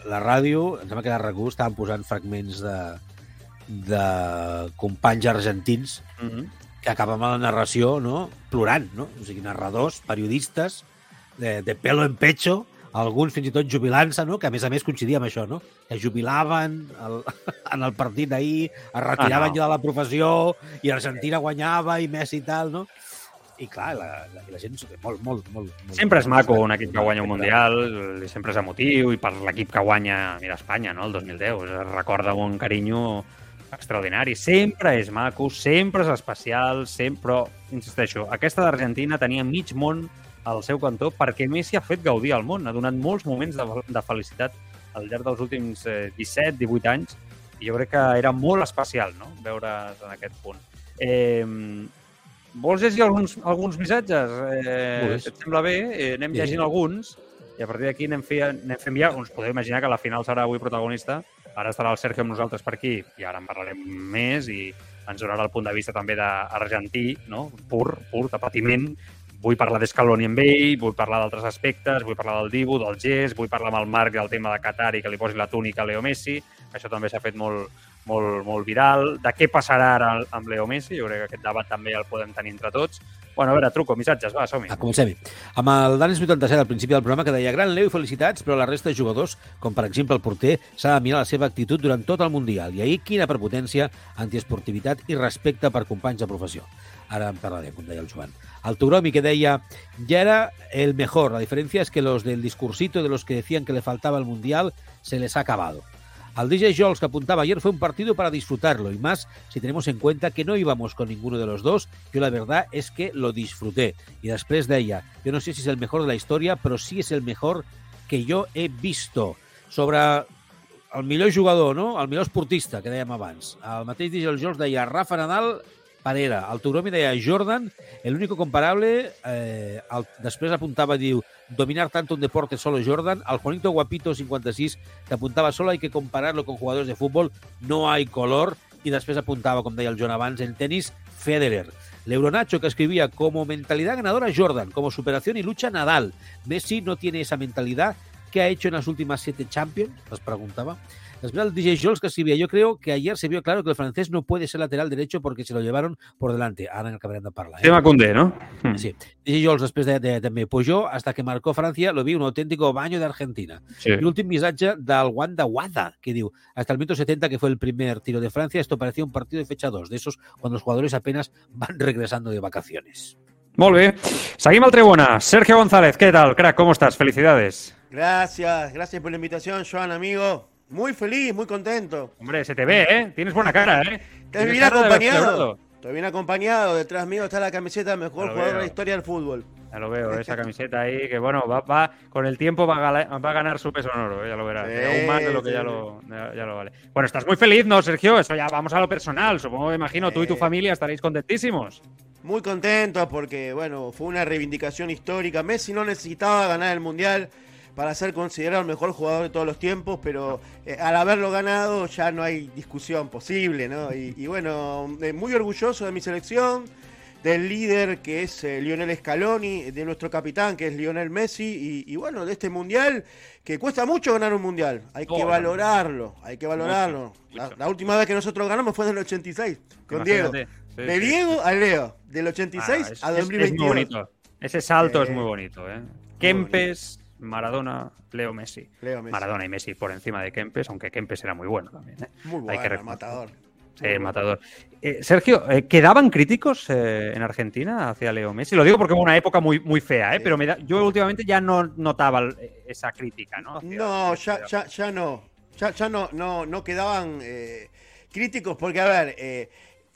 la ràdio, em sembla que a RAC1 estaven posant fragments de, de companys argentins mm -hmm. Que acaben amb la narració no? plorant, no? O sigui, narradors, periodistes, de, de pelo en pecho, alguns fins i tot jubilant-se, no? que a més a més coincidia amb això, no? que jubilaven el, en el partit d'ahir, es retiraven ah, no. ja de la professió i Argentina guanyava i Messi i tal, no? i clar, la, la, la gent molt, molt, molt, molt... Sempre és maco un equip que guanya un Mundial, sempre és emotiu, i per l'equip que guanya, mira, Espanya, no?, el 2010, es recorda un carinyo extraordinari. Sempre és maco, sempre és especial, sempre... Però, insisteixo, aquesta d'Argentina tenia mig món al seu cantó perquè Messi ha fet gaudir al món, ha donat molts moments de, de felicitat al llarg dels últims eh, 17-18 anys i jo crec que era molt especial no? veure's en aquest punt. Eh, Vols llegir alguns, alguns missatges? Eh, et sembla bé? Eh, anem llegint sí. alguns i a partir d'aquí anem, anem fent ja... Us podeu imaginar que la final serà avui protagonista. Ara estarà el Sergio amb nosaltres per aquí i ara en parlarem més i ens donarà el punt de vista també d'argentí, no? pur, pur, de patiment. Vull parlar d'Escaloni amb ell, vull parlar d'altres aspectes, vull parlar del Dibu, del gest, vull parlar amb el Marc del tema de Qatar i que li posi la túnica a Leo Messi, això també s'ha fet molt, molt, molt viral. De què passarà ara amb Leo Messi? Jo crec que aquest debat també el podem tenir entre tots. Bueno, a veure, truco, missatges, va, som-hi. Ah, comencem-hi. Amb el Danis 87 al principi del programa que deia gran Leo i felicitats, però la resta de jugadors, com per exemple el porter, s'ha de mirar la seva actitud durant tot el Mundial. I ahir quina prepotència, antiesportivitat i respecte per companys de professió. Ara en parlarem, com deia el Joan. Al Turomi que deia, ya era el mejor. La diferencia es que los del discursito de los que decían que le faltaba el Mundial se les ha acabado. Al DJ Jols que apuntaba ayer fue un partido para disfrutarlo y más si tenemos en cuenta que no íbamos con ninguno de los dos. Yo la verdad es que lo disfruté. Y después de ella, yo no sé si es el mejor de la historia, però sí és el mejor que jo he visto. Sobre el millor jugador, no? el millor esportista, que dèiem abans. El mateix DJ Jols deia Rafa Nadal Parera. El Tauromi deia Jordan, el único comparable, eh, el, després apuntava, diu, dominar tanto un deporte solo Jordan. Al Juanito Guapito 56, que apuntava solo hay que compararlo con jugadores de fútbol, no hay color. I després apuntava, com deia el Joan abans, en tenis, Federer. L'Euronacho, que escribía como mentalidad ganadora Jordan, como superación y lucha Nadal. Messi no tiene esa mentalidad. ¿Qué ha hecho en las últimas siete Champions? Les preguntaba. Després el DJ Jols que escribía, yo creo que ayer se vio claro que el francés no puede ser lateral derecho porque se lo llevaron por delante. Ara en acabarem de parlar. Eh? Tema Condé, ¿no? Hmm. Sí. DJ Jols després de, de, també. Pues yo, hasta que marcó Francia, lo vi un auténtico baño de Argentina. Sí. Y l'últim missatge del Wanda Wada, que diu, hasta el minuto 70, que fue el primer tiro de Francia, esto parecía un partido de fecha 2, de esos cuando los jugadores apenas van regresando de vacaciones. Molt bé. Seguim al Trebona. Sergio González, ¿qué tal, crack? ¿Cómo estás? Felicidades. Gracias, gracias por la invitación, Joan, amigo. Muy feliz, muy contento. Hombre, se te ve, ¿eh? Tienes buena cara, ¿eh? Tienes bien de acompañado. Estoy bien acompañado. Detrás mío está la camiseta mejor jugador de veo. la historia del fútbol. Ya lo veo, esa camiseta ahí, que bueno, va, va con el tiempo va a, va a ganar su peso en oro, eh, ya lo verás. Sí, aún más de lo que sí, ya sí. lo, ya, ya lo vale. Bueno, estás muy feliz, ¿no, Sergio? Eso ya vamos a lo personal. Supongo, me imagino, tú y tu Sí. familia estaréis contentísimos. Muy contento porque, bueno, fue una reivindicación histórica. Messi no necesitaba ganar el Mundial para ser considerado el mejor jugador de todos los tiempos, pero eh, al haberlo ganado ya no hay discusión posible, ¿no? Y, y bueno, eh, muy orgulloso de mi selección, del líder que es eh, Lionel Scaloni, de nuestro capitán que es Lionel Messi, y, y bueno, de este Mundial que cuesta mucho ganar un Mundial. Hay que Oh, valorarlo, hay que valorarlo. La, última vez que nosotros ganamos fue en el 86, con Diego. Sí, De sí. Diego a Leo, del 86 Ah, es, a es- es 2022. muy bonito. Ese salto es muy bonito, ¿eh? Kempes, Maradona, Leo Messi. Leo Messi. Maradona y Messi por encima de Kempes, aunque Kempes era muy bueno también. ¿eh? Muy Hay bueno, que el matador. Sí, el matador. Eh, Sergio, eh, ¿quedaban críticos eh, en Argentina hacia Leo Messi? Lo digo porque hubo una época muy, muy fea, ¿eh? pero me da- yo últimamente ya no notaba esa crítica, ¿no? Hacia- No, ya, ya, ya no. Ya, ya no, no, no quedaban críticos porque, a ver,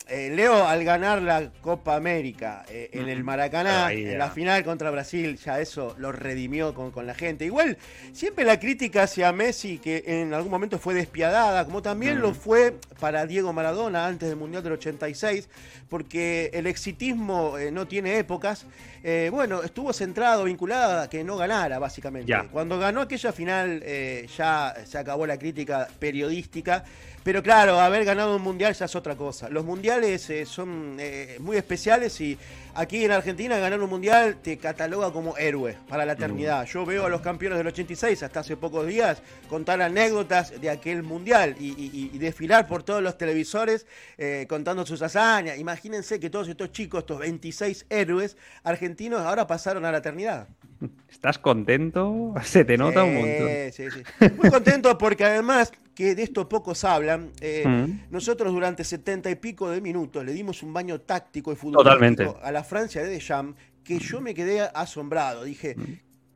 eh, Leo al ganar la Copa América eh, en el Maracaná, en la final contra Brasil, ya eso lo redimió con, con la gente. Igual, siempre la crítica hacia Messi, que en algún momento fue despiadada, como también lo fue para Diego Maradona antes del Mundial del 86, porque el exitismo eh, no tiene épocas. Bueno, estuvo centrado, vinculado a que no ganara, básicamente. Ya. Cuando ganó aquella final eh, ya se acabó la crítica periodística. Pero claro, haber ganado un mundial ya es otra cosa. Los mundiales eh, son eh, muy especiales y aquí en Argentina ganar un mundial te cataloga como héroe para la eternidad. Yo veo a los campeones del 86 hasta hace pocos días contar anécdotas de aquel mundial y, y- y desfilar por todos los televisores eh, contando sus hazañas. Imagínense que todos estos chicos, estos 26 héroes argentinos, ahora pasaron a la eternidad. ¿Estás contento? Se te nota un montón. Sí, sí, sí. Muy contento porque además que de esto pocos hablan, eh, Mm. nosotros durante setenta y pico de minutos le dimos un baño táctico y futbolístico a la Francia de Deschamps que yo me quedé asombrado. Dije,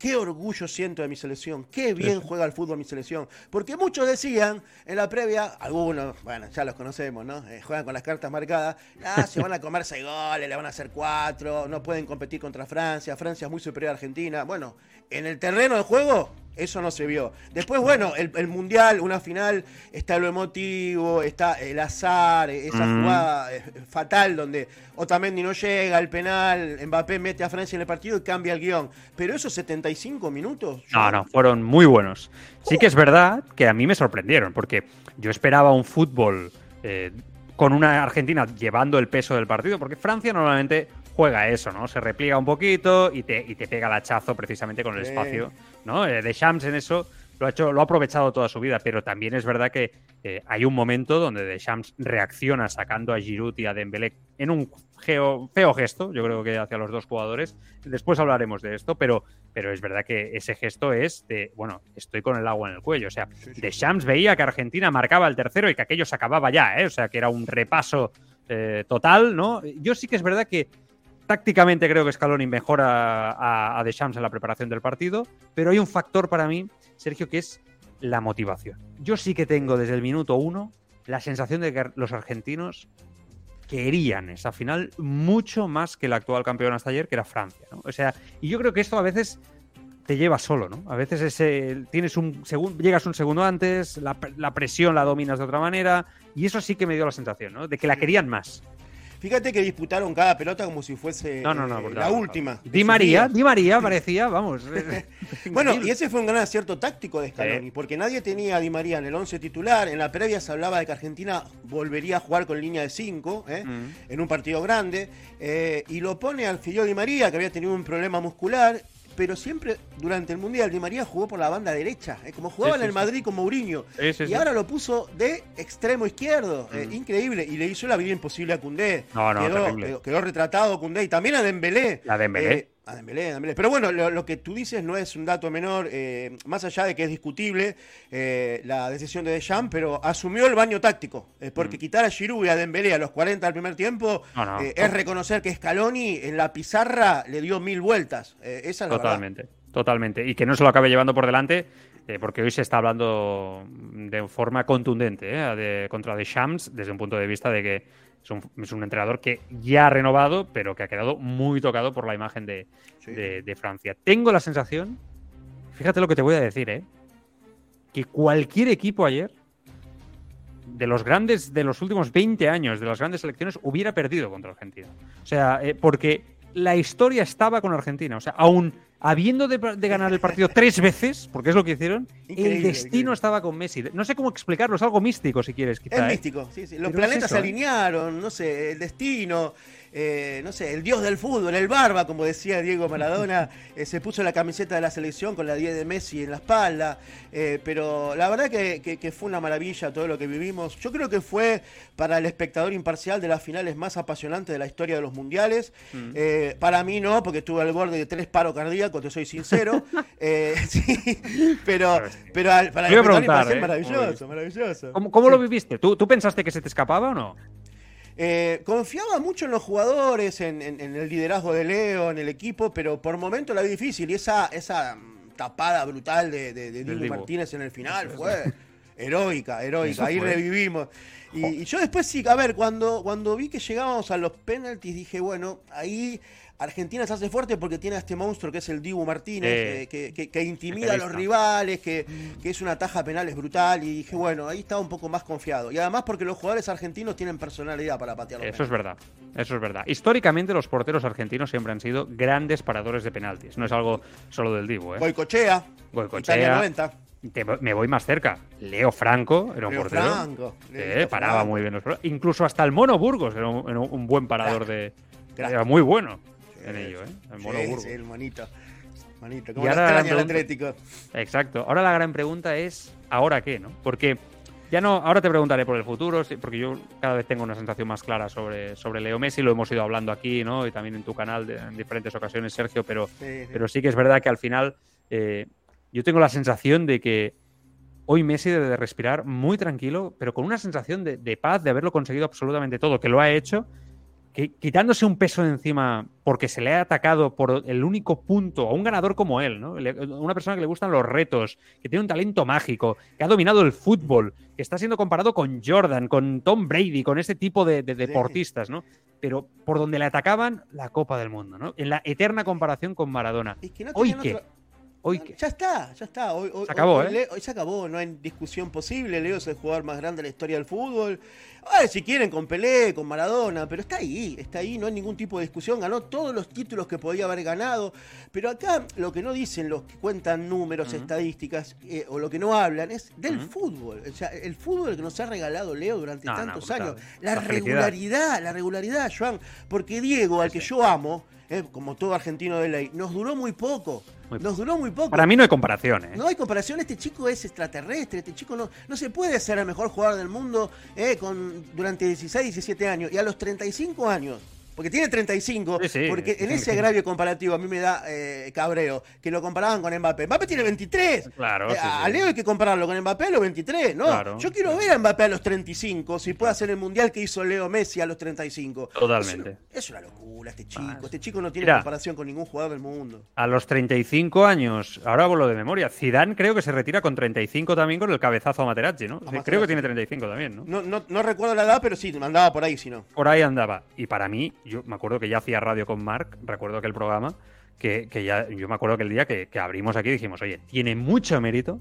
qué orgullo siento de mi selección, qué bien juega el fútbol mi selección. Porque muchos decían en la previa, algunos, bueno, ya los conocemos, ¿no? Eh, juegan con las cartas marcadas, ah, se van a comer seis goles, le van a hacer cuatro, no pueden competir contra Francia, Francia es muy superior a Argentina. Bueno, en el terreno de juego, eso no se vio. Después, bueno, el, el Mundial, una final, está lo emotivo, está el azar, esa Mm. jugada eh, fatal donde Otamendi no llega, el penal, Mbappé mete a Francia en el partido y cambia el guion. Pero esos 75 minutos... No, no, fueron muy buenos. Sí que es verdad que a mí me sorprendieron, porque yo esperaba un fútbol eh, con una Argentina llevando el peso del partido, porque Francia normalmente juega eso, ¿no? Se repliega un poquito y te, y te pega el hachazo precisamente con el Sí. espacio, ¿no? Eh, Deschamps en eso lo ha hecho, lo ha aprovechado toda su vida, pero también es verdad que eh, hay un momento donde Deschamps reacciona sacando a Giroud y a Dembélé en un geo- feo gesto, yo creo que hacia los dos jugadores. Después hablaremos de esto, pero, pero es verdad que ese gesto es de, bueno, estoy con el agua en el cuello. O sea, Deschamps veía que Argentina marcaba el tercero y que aquello se acababa ya, ¿eh? O sea, que era un repaso eh, total, ¿no? Yo sí que es verdad que tácticamente creo que Scaloni mejora a, a Deschamps en la preparación del partido, pero hay un factor para mí, Sergio, que es la motivación. Yo sí que tengo desde el minuto uno la sensación de que los argentinos querían esa final mucho más que el actual campeón hasta ayer, que era Francia. ¿no? O sea, y yo creo que esto a veces te lleva solo, ¿no? A veces ese, tienes un segundo, llegas un segundo antes, la, la presión la dominas de otra manera, y eso sí que me dio la sensación, ¿no? De que la querían más. Fíjate que disputaron cada pelota como si fuese No, no, no, eh, brutal, la última. Di María. Di María parecía, vamos. Bueno, y ese fue un gran acierto táctico de Scaloni, Sí. porque nadie tenía a Di María en el 11 titular. En la previa se hablaba de que Argentina volvería a jugar con línea de 5 Mm. en un partido grande, eh, y lo pone al Fideo Di María, que había tenido un problema muscular. Pero siempre durante el Mundial Di María jugó por la banda derecha, eh, como jugaba en el Madrid con Mourinho. Y ahora lo puso de extremo izquierdo, eh, increíble. Y le hizo la vida imposible a Cundé. No, no, quedó, quedó- quedó retratado Cundé y también a Dembélé. La Dembélé. Eh, a Dembélé, a Dembélé. Pero bueno, lo, lo que tú dices no es un dato menor, eh, más allá de que es discutible eh, la decisión de Deschamps, pero asumió el baño táctico, eh, porque quitar a Giroud y a Dembélé a los 40 del primer tiempo Mm. No, no. eh, es reconocer que Scaloni en la pizarra le dio mil vueltas. Esa es la verdad. Totalmente, totalmente. Y que no se lo acabe llevando por delante, eh, porque hoy se está hablando de forma contundente eh, de, contra Deschamps desde un punto de vista de que es un, es un entrenador que ya ha renovado, pero que ha quedado muy tocado por la imagen de, Sí. de- de Francia. Tengo la sensación, fíjate lo que te voy a decir, ¿eh? que cualquier equipo ayer, de los grandes, de los últimos 20 años, de las grandes selecciones, hubiera perdido contra Argentina. O sea, eh, porque la historia estaba con Argentina. O sea, aún habiendo de, de ganar el partido tres veces, porque es lo que hicieron, Increíble, el destino increíble. estaba con Messi. No sé cómo explicarlo, es algo místico si quieres, Es quizá. ¿eh? místico, sí, sí. Los Pero es planetas eso, se ¿eh? alinearon, no sé, el destino, eh, no sé, el dios del fútbol, el barba, como decía Diego Maradona, eh, se puso la camiseta de la selección con la 10 de Messi en la espalda, eh, pero la verdad que, que- que fue una maravilla todo lo que vivimos. Yo creo que fue para el espectador imparcial de las finales más apasionantes de la historia de los mundiales. Mm. Eh, para mí no, porque estuve al borde de tres paros cardíacos, te soy sincero. Sí, pero, pero al- para el espectador imparcial, maravilloso, maravilloso. ¿Cómo, cómo lo viviste? ¿Tú, ¿Tú pensaste que se te escapaba o no? Eh, confiaba mucho en los jugadores, en, en- en el liderazgo de Leo, en el equipo, pero por momentos la vi difícil y esa, esa mm, tapada brutal de, de, Dibu. Martínez en el final fue heroica, heroica. Ahí revivimos. Y, y yo después sí, a ver, cuando, cuando vi que llegábamos a los penaltis, dije, bueno, ahí Argentina se hace fuerte porque tiene a este monstruo que es el Dibu Martínez, Eh, que, que- que intimida a los rivales, que, que es una taja penal es brutal. Y dije, bueno, ahí estaba un poco más confiado. Y además porque los jugadores argentinos tienen personalidad para patear los Eso es verdad, eso es verdad. Históricamente los porteros argentinos siempre han sido grandes paradores de penaltis. No es algo solo del Divo, ¿eh? Goicochea, Goicoechea. Italia 90. Te- me voy más cerca. Leo Franco era un Leo portero Franco, que Leo paraba Franco. muy bien los. Incluso hasta el Mono Burgos era un, era un buen parador de... Era muy bueno en ello, ¿eh? El sí, sí, el Y como lo ahora extraña el pregunto- Atlético. Exacto. Ahora la gran pregunta es, ¿ahora qué, no? Porque ya no, ahora te preguntaré por el futuro, porque yo cada vez tengo una sensación más clara sobre, sobre Leo Messi, lo hemos ido hablando aquí, ¿no? Y también en tu canal de- en diferentes ocasiones, Sergio, pero, Sí, sí. pero sí que es verdad que al final eh, yo tengo la sensación de que hoy Messi debe de respirar muy tranquilo, pero con una sensación de, de paz, de haberlo conseguido absolutamente todo, que lo ha hecho, quitándose un peso de encima porque se le ha atacado por el único punto a un ganador como él, ¿no? Una persona que le gustan los retos, que tiene un talento mágico, que ha dominado el fútbol, que está siendo comparado con Jordan, con Tom Brady, con este tipo de, de deportistas, ¿no? Pero por donde le atacaban, la Copa del Mundo, ¿no? En la eterna comparación con Maradona. Es que no ¿Hoy qué? Hoy qué? Ya está, ya está. Hoy, hoy- Se acabó, hoy- ¿eh? hoy se acabó, no hay discusión posible. Leo es el jugador más grande de la historia del fútbol. A ver, si quieren, con Pelé, con Maradona, pero está ahí, está ahí, no hay ningún tipo de discusión. Ganó todos los títulos que podía haber ganado. Pero acá lo que no dicen los que cuentan números, estadísticas, eh, o lo que no hablan, es del fútbol. O sea, el fútbol que nos ha regalado Leo durante No, tantos años. La, regularidad, la regularidad, Joan. Porque Diego, al que yo amo, eh, como todo argentino de ley, nos duró muy poco. Muy nos duró muy poco. Para mí no hay comparación, ¿eh? No hay comparación, este chico es extraterrestre, este chico no, no se puede ser el mejor jugador del mundo eh, con, durante 16, 17 años. Y a los 35 años, porque tiene 35, Sí, sí. porque en ese agravio comparativo a mí me da eh, cabreo, que lo comparaban con Mbappé. Mbappé tiene 23. Claro, Eh, sí, a. Leo hay que compararlo con Mbappé a los 23, ¿no? Claro. Yo quiero ver a Mbappé a los 35, si puede hacer el mundial que hizo Leo Messi a los 35. Totalmente. Es, una- es una locura este chico. Este chico no tiene Mira. comparación con ningún jugador del mundo. A los 35 años, ahora hablo de memoria, Zidane creo que se retira con 35 también con el cabezazo a Materazzi, ¿no? Materazzi. creo que tiene 35 también, ¿no? No, no, no recuerdo la edad, pero sí, andaba por ahí, si no. Por ahí andaba. Y para mí, yo me acuerdo que ya hacía radio con Mark, recuerdo aquel programa, que, que ya, yo me acuerdo que el día que, que abrimos aquí dijimos, oye, tiene mucho mérito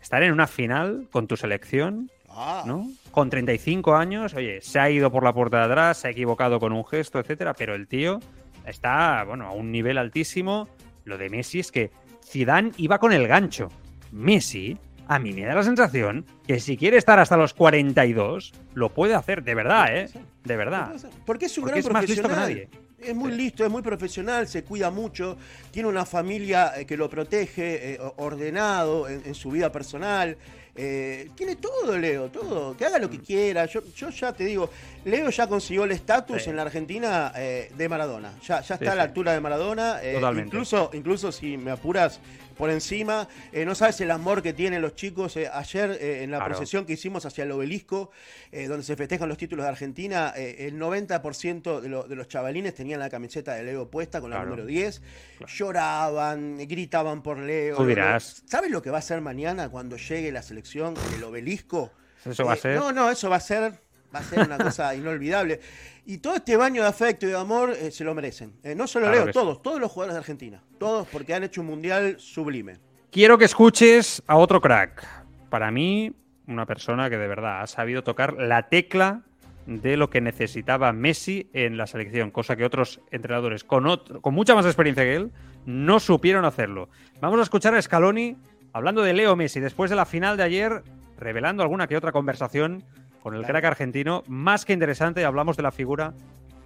estar en una final con tu selección Ah. ¿no? Con 35 años, oye, se ha ido por la puerta de atrás, se ha equivocado con un gesto, etcétera, pero el tío está, bueno, a un nivel altísimo. Lo de Messi es que Zidane iba con el gancho. Messi, a mí me da la sensación que si quiere estar hasta los 42, lo puede hacer, de verdad, ¿eh? De verdad. Porque es un Porque gran es más listo que profesional. nadie. Es muy listo, es muy profesional, se cuida mucho, tiene una familia eh, que lo protege, eh, ordenado en, en su vida personal. eh, tiene todo, Leo, todo. Que haga lo que quiera. Yo, yo ya te digo, Leo ya consiguió el estatus Sí. en la Argentina eh, de Maradona. Ya, ya está Sí, a la altura de Maradona. Totalmente. incluso, incluso si me apuras por encima, eh, no sabes el amor que tienen los chicos. eh, ayer eh, en la Claro. procesión que hicimos hacia el obelisco, donde se festejan los títulos de Argentina, el 90% de, lo- de los chavalines tenían la camiseta de Leo puesta con la Claro. número 10. Lloraban, gritaban por Leo. Tú dirás. ¿Sabes lo que va a ser mañana cuando llegue la selección del obelisco? Eso va a ser. No, no, eso va a ser, va a ser una cosa inolvidable. Y todo este baño de afecto y de amor eh, se lo merecen. Eh, no solo Claro Leo, que sí. todos, todos los jugadores de Argentina. Todos porque han hecho un mundial sublime. Quiero que escuches a otro crack. Para mí, una persona que de verdad ha sabido tocar la tecla de lo que necesitaba Messi en la selección, cosa que otros entrenadores con, otro- con mucha más experiencia que él no supieron hacerlo. Vamos a escuchar a Scaloni hablando de Leo Messi después de la final de ayer, revelando alguna que otra conversación con el crack argentino, más que interesante. Hablamos de la figura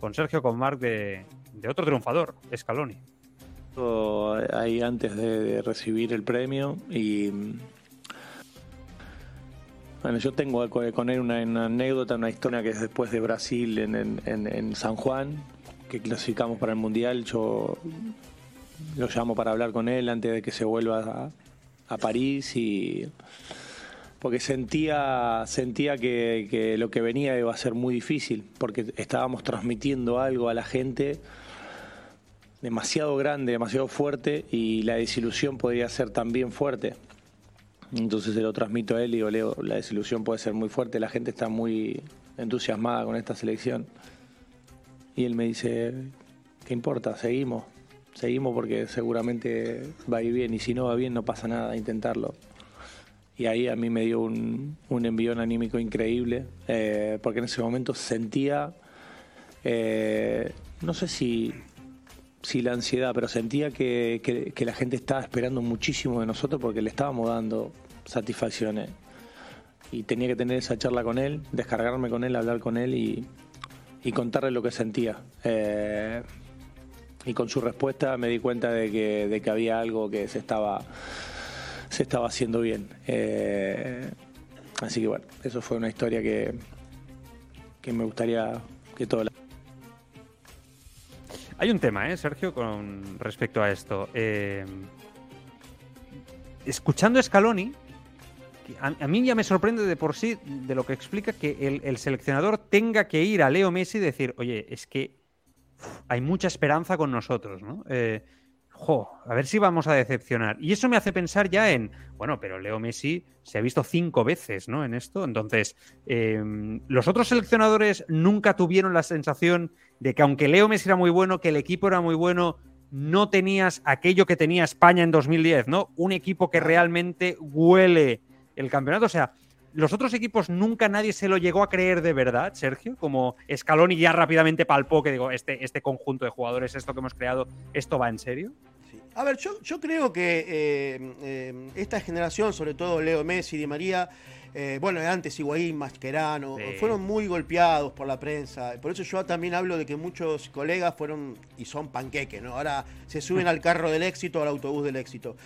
con Sergio Conmarc de, de otro triunfador, Scaloni. ahí antes de, de recibir el premio y mm, bueno yo tengo co- con él una, una anécdota una historia que es después de Brasil en, en- en- en San Juan que clasificamos para el mundial yo lo llamo para hablar con él antes de que se vuelva a, a París y porque sentía sentía que, lo que venía iba a ser muy difícil porque estábamos transmitiendo algo a la gente demasiado grande, demasiado fuerte y la desilusión podría ser también fuerte. Entonces se lo transmito a él y digo, Leo, la desilusión puede ser muy fuerte, la gente está muy entusiasmada con esta selección. Y él me dice, ¿qué importa? Seguimos, seguimos porque seguramente va a ir bien y si no va bien no pasa nada, intentarlo. Y ahí a mí me dio un, un envión anímico increíble, eh, porque en ese momento sentía, eh, no sé si sí la ansiedad, pero sentía que, que- que la gente estaba esperando muchísimo de nosotros porque le estábamos dando satisfacciones. Y tenía que tener esa charla con él, descargarme con él, hablar con él y, y contarle lo que sentía. Eh, y con su respuesta me di cuenta de que, de que había algo que se estaba, se estaba haciendo bien. Eh, así que bueno, eso fue una historia que, que me gustaría que todo la Hay un tema, ¿eh, Sergio, con respecto a esto. Eh, escuchando Scaloni, a, a mí ya me sorprende de por sí de lo que explica que el, el seleccionador tenga que ir a Leo Messi y decir, oye, es que uf, hay mucha esperanza con nosotros, ¿no? Eh, jo, a ver si vamos a decepcionar. Y eso me hace pensar ya en, bueno, pero Leo Messi se ha visto cinco veces, ¿no? En esto. Entonces, eh, los otros seleccionadores nunca tuvieron la sensación de que aunque Leo Messi era muy bueno, que el equipo era muy bueno, no tenías aquello que tenía España en 2010, ¿no? Un equipo que realmente huele el campeonato. O sea, los otros equipos nunca nadie se lo llegó a creer de verdad, Sergio, como Scaloni ya rápidamente palpó que digo, este, este conjunto de jugadores, esto que hemos creado, esto va en serio. Sí. A ver, yo, yo creo que eh, eh, esta generación, sobre todo Leo Messi, Di María, eh, bueno, antes Higuaín, Mascherano, Sí. fueron muy golpeados por la prensa. Por eso yo también hablo de que muchos colegas fueron y son panqueques, ¿no? Ahora se suben al carro del éxito, al autobús del éxito.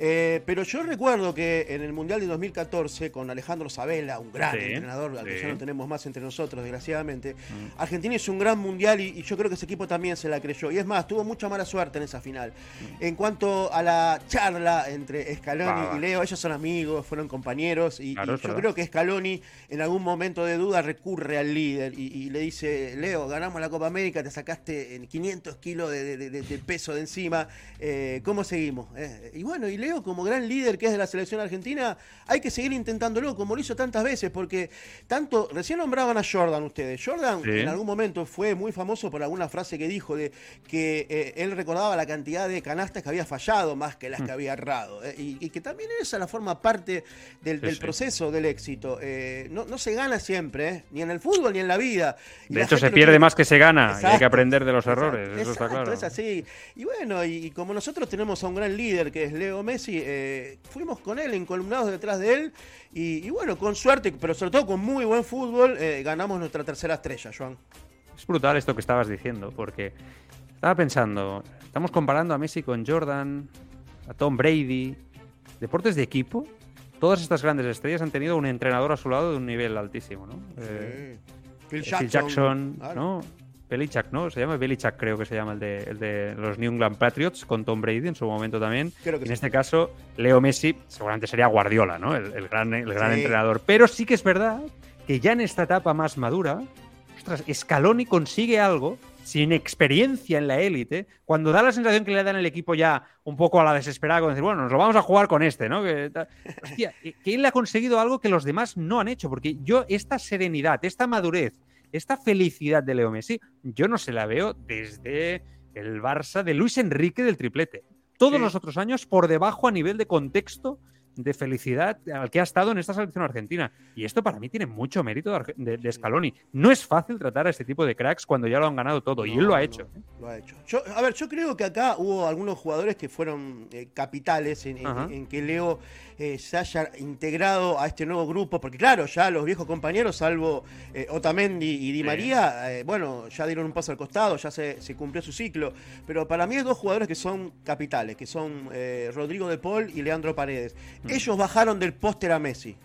Eh, pero yo recuerdo que en el Mundial de 2014, con Alejandro Sabela, un gran Sí, entrenador, al que sí. ya no tenemos más entre nosotros, desgraciadamente, Argentina hizo un gran Mundial y, y yo creo que ese equipo también se la creyó. Y es más, tuvo mucha mala suerte en esa final. En cuanto a la charla entre Scaloni y Leo, ellos son amigos, fueron compañeros y, Claro, y es yo creo que Scaloni en algún momento de duda recurre al líder y, y le dice, Leo, ganamos la Copa América, te sacaste en 500 kilos de, de- de- de peso de encima, eh, ¿cómo seguimos? Eh, y bueno, y Leo como gran líder que es de la selección argentina, hay que seguir intentándolo como lo hizo tantas veces, porque tanto, recién nombraban a Jordan ustedes, Jordan Sí. en algún momento fue muy famoso por alguna frase que dijo de que eh, él recordaba la cantidad de canastas que había fallado más que las que había errado, eh, y, y que también esa la forma parte del, Sí, del sí. proceso del éxito. Eh, no, no se gana siempre, ni en el fútbol ni en la vida. Y De la hecho, se pierde más que se gana y hay que aprender de los errores, Exacto, eso está claro. Es así. Y bueno, y, y como nosotros tenemos a un gran líder que es Leo Messi, eh, fuimos con él, encolumnados detrás de él. Y, y bueno, con suerte, pero sobre todo con muy buen fútbol, eh, ganamos nuestra tercera estrella, Joan. Es brutal esto que estabas diciendo, porque estaba pensando, estamos comparando a Messi con Jordan, a Tom Brady, deportes de equipo. Todas estas grandes estrellas han tenido un entrenador a su lado de un nivel altísimo, ¿no? Eh, Phil Phil Jackson, claro. ¿no? Belichick, ¿no? Se llama Belichick, creo que se llama el de, el de los New England Patriots, con Tom Brady en su momento también. Creo que en sí. este caso, Leo Messi seguramente sería Guardiola, ¿no? El, el gran, el gran Sí. entrenador. Pero sí que es verdad que ya en esta etapa más madura, ostras, Scaloni consigue algo sin experiencia en la élite, cuando da la sensación que le dan el equipo ya un poco a la desesperada, con decir, bueno, nos lo vamos a jugar con este, ¿no? Que, hostia, que él ha conseguido algo que los demás no han hecho, porque yo esta serenidad, esta madurez, esta felicidad de Leo Messi, yo no se la veo desde el Barça de Luis Enrique del triplete. Todos Sí. los otros años por debajo a nivel de contexto de felicidad al que ha estado en esta selección argentina. Y esto para mí tiene mucho mérito de, de- de Scaloni. No es fácil tratar a este tipo de cracks cuando ya lo han ganado todo, y él lo ha No, hecho. ¿eh? no, lo ha hecho. Yo, a ver, yo creo que acá hubo algunos jugadores que fueron eh, capitales en, en- en que Leo eh, se haya integrado a este nuevo grupo, porque claro, ya los viejos compañeros, salvo eh, Otamendi y Di Sí. María, eh, bueno, ya dieron un paso al costado, ya se, se cumplió su ciclo. Pero para mí hay dos jugadores que son capitales, que son eh, Rodrigo de Paul y Leandro Paredes. Ellos bajaron del póster a Messi.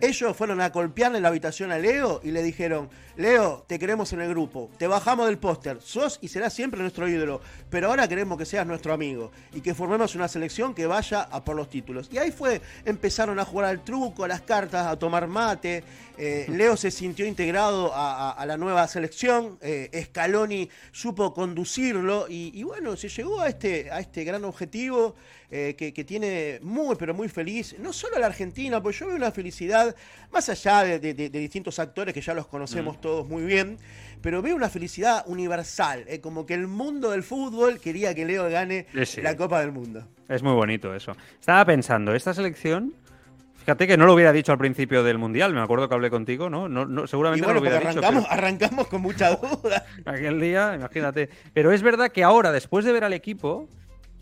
Ellos fueron a golpearle en la habitación a Leo y le dijeron, Leo, te queremos en el grupo, te bajamos del póster, sos y serás siempre nuestro ídolo, pero ahora queremos que seas nuestro amigo y que formemos una selección que vaya a por los títulos. Y ahí fue, empezaron a jugar al truco, a las cartas, a tomar mate, eh, Leo se sintió integrado a, a- a la nueva selección, eh, Scaloni supo conducirlo y, y bueno, se llegó a este, a este gran objetivo eh, que, que tiene muy, pero muy feliz, no solo a la Argentina, pues yo veo una felicidad más allá de, de- distintos actores que ya los conocemos todos muy bien, pero veo una felicidad universal, como que el mundo del fútbol quería que Leo gane sí. la Copa del Mundo. Es muy bonito eso. Estaba pensando, esta selección, fíjate que no lo hubiera dicho al principio del Mundial, me acuerdo que hablé contigo, ¿no? no, no seguramente bueno, no lo hubiera dicho. pero- arrancamos con mucha duda. Aquel día, imagínate. Pero es verdad que ahora, después de ver al equipo,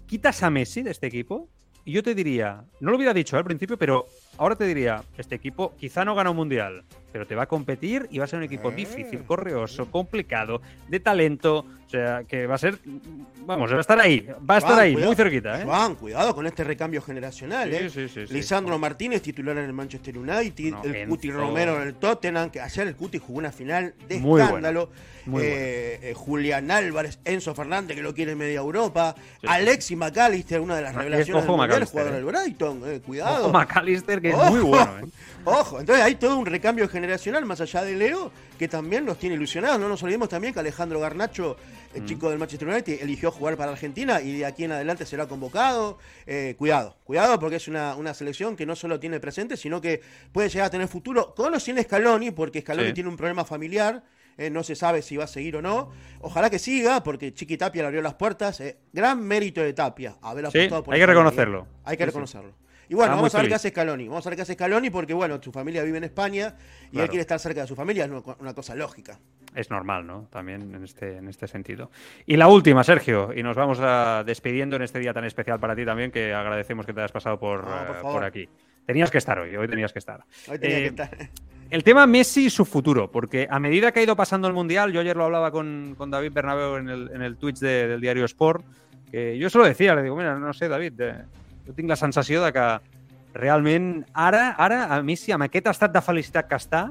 quitas a Messi de este equipo y yo te diría, no lo hubiera dicho al principio, pero ahora te diría, este equipo quizá no gana un mundial, pero te va a competir y va a ser un equipo Ah. difícil, correoso, complicado, de talento, o sea, que va a ser, vamos, va a estar ahí, va a estar Juan, ahí, cuidado. muy cerquita, ¿eh? Juan, cuidado con este recambio generacional, Sí, ¿eh? sí, sí, sí. Lisandro Martínez, titular en el Manchester United, No, el Enzo. Cuti Romero en el Tottenham, que ayer el Cuti jugó una final de Muy escándalo. Muy Eh, eh, Julián Álvarez, Enzo Fernández, que lo quiere en media Europa. Alexis McAllister, una de las revelaciones del jugador eh. del Brighton. eh, cuidado. Ojo McAllister, que es Ojo. muy bueno, ¿eh? Ojo, entonces hay todo un recambio generacional más allá de Leo que también los tiene ilusionados. No nos olvidemos también que Alejandro Garnacho, el Mm. chico del Manchester United, eligió jugar para Argentina y de aquí en adelante será convocado. Eh, cuidado, cuidado porque es una, una selección que no solo tiene presente, sino que puede llegar a tener futuro con o sin Scaloni, porque Scaloni Sí. tiene un problema familiar. eh, no se sabe si va a seguir o no. Ojalá que siga, porque Chiqui Tapia le abrió las puertas. eh, gran mérito de Tapia haber Sí, apostado por hay que reconocerlo. eh. Hay que Sí, sí. reconocerlo. Y bueno, Está muy vamos a ver qué hace Scaloni. Vamos a ver qué hace Scaloni porque, bueno, su familia vive en España y él quiere estar cerca de su familia. Es una, cosa lógica. Es normal, ¿no? También en este, en este sentido. Y la última, Sergio, y nos vamos a despidiendo en este día tan especial para ti también, que agradecemos que te hayas pasado por, No, por eh, por aquí. Tenías que estar hoy, hoy tenías que estar. Hoy tenía Eh, que estar. El tema Messi y su futuro, porque a medida que ha ido pasando el Mundial, yo ayer lo hablaba con, con David Bernabeu en el, en el Twitch de- del diario Sport, que yo se lo decía, le digo, mira, no sé, David, eh, jo tinc la sensació de que realment ara, ara a Messi, amb aquest estat de felicitat que està,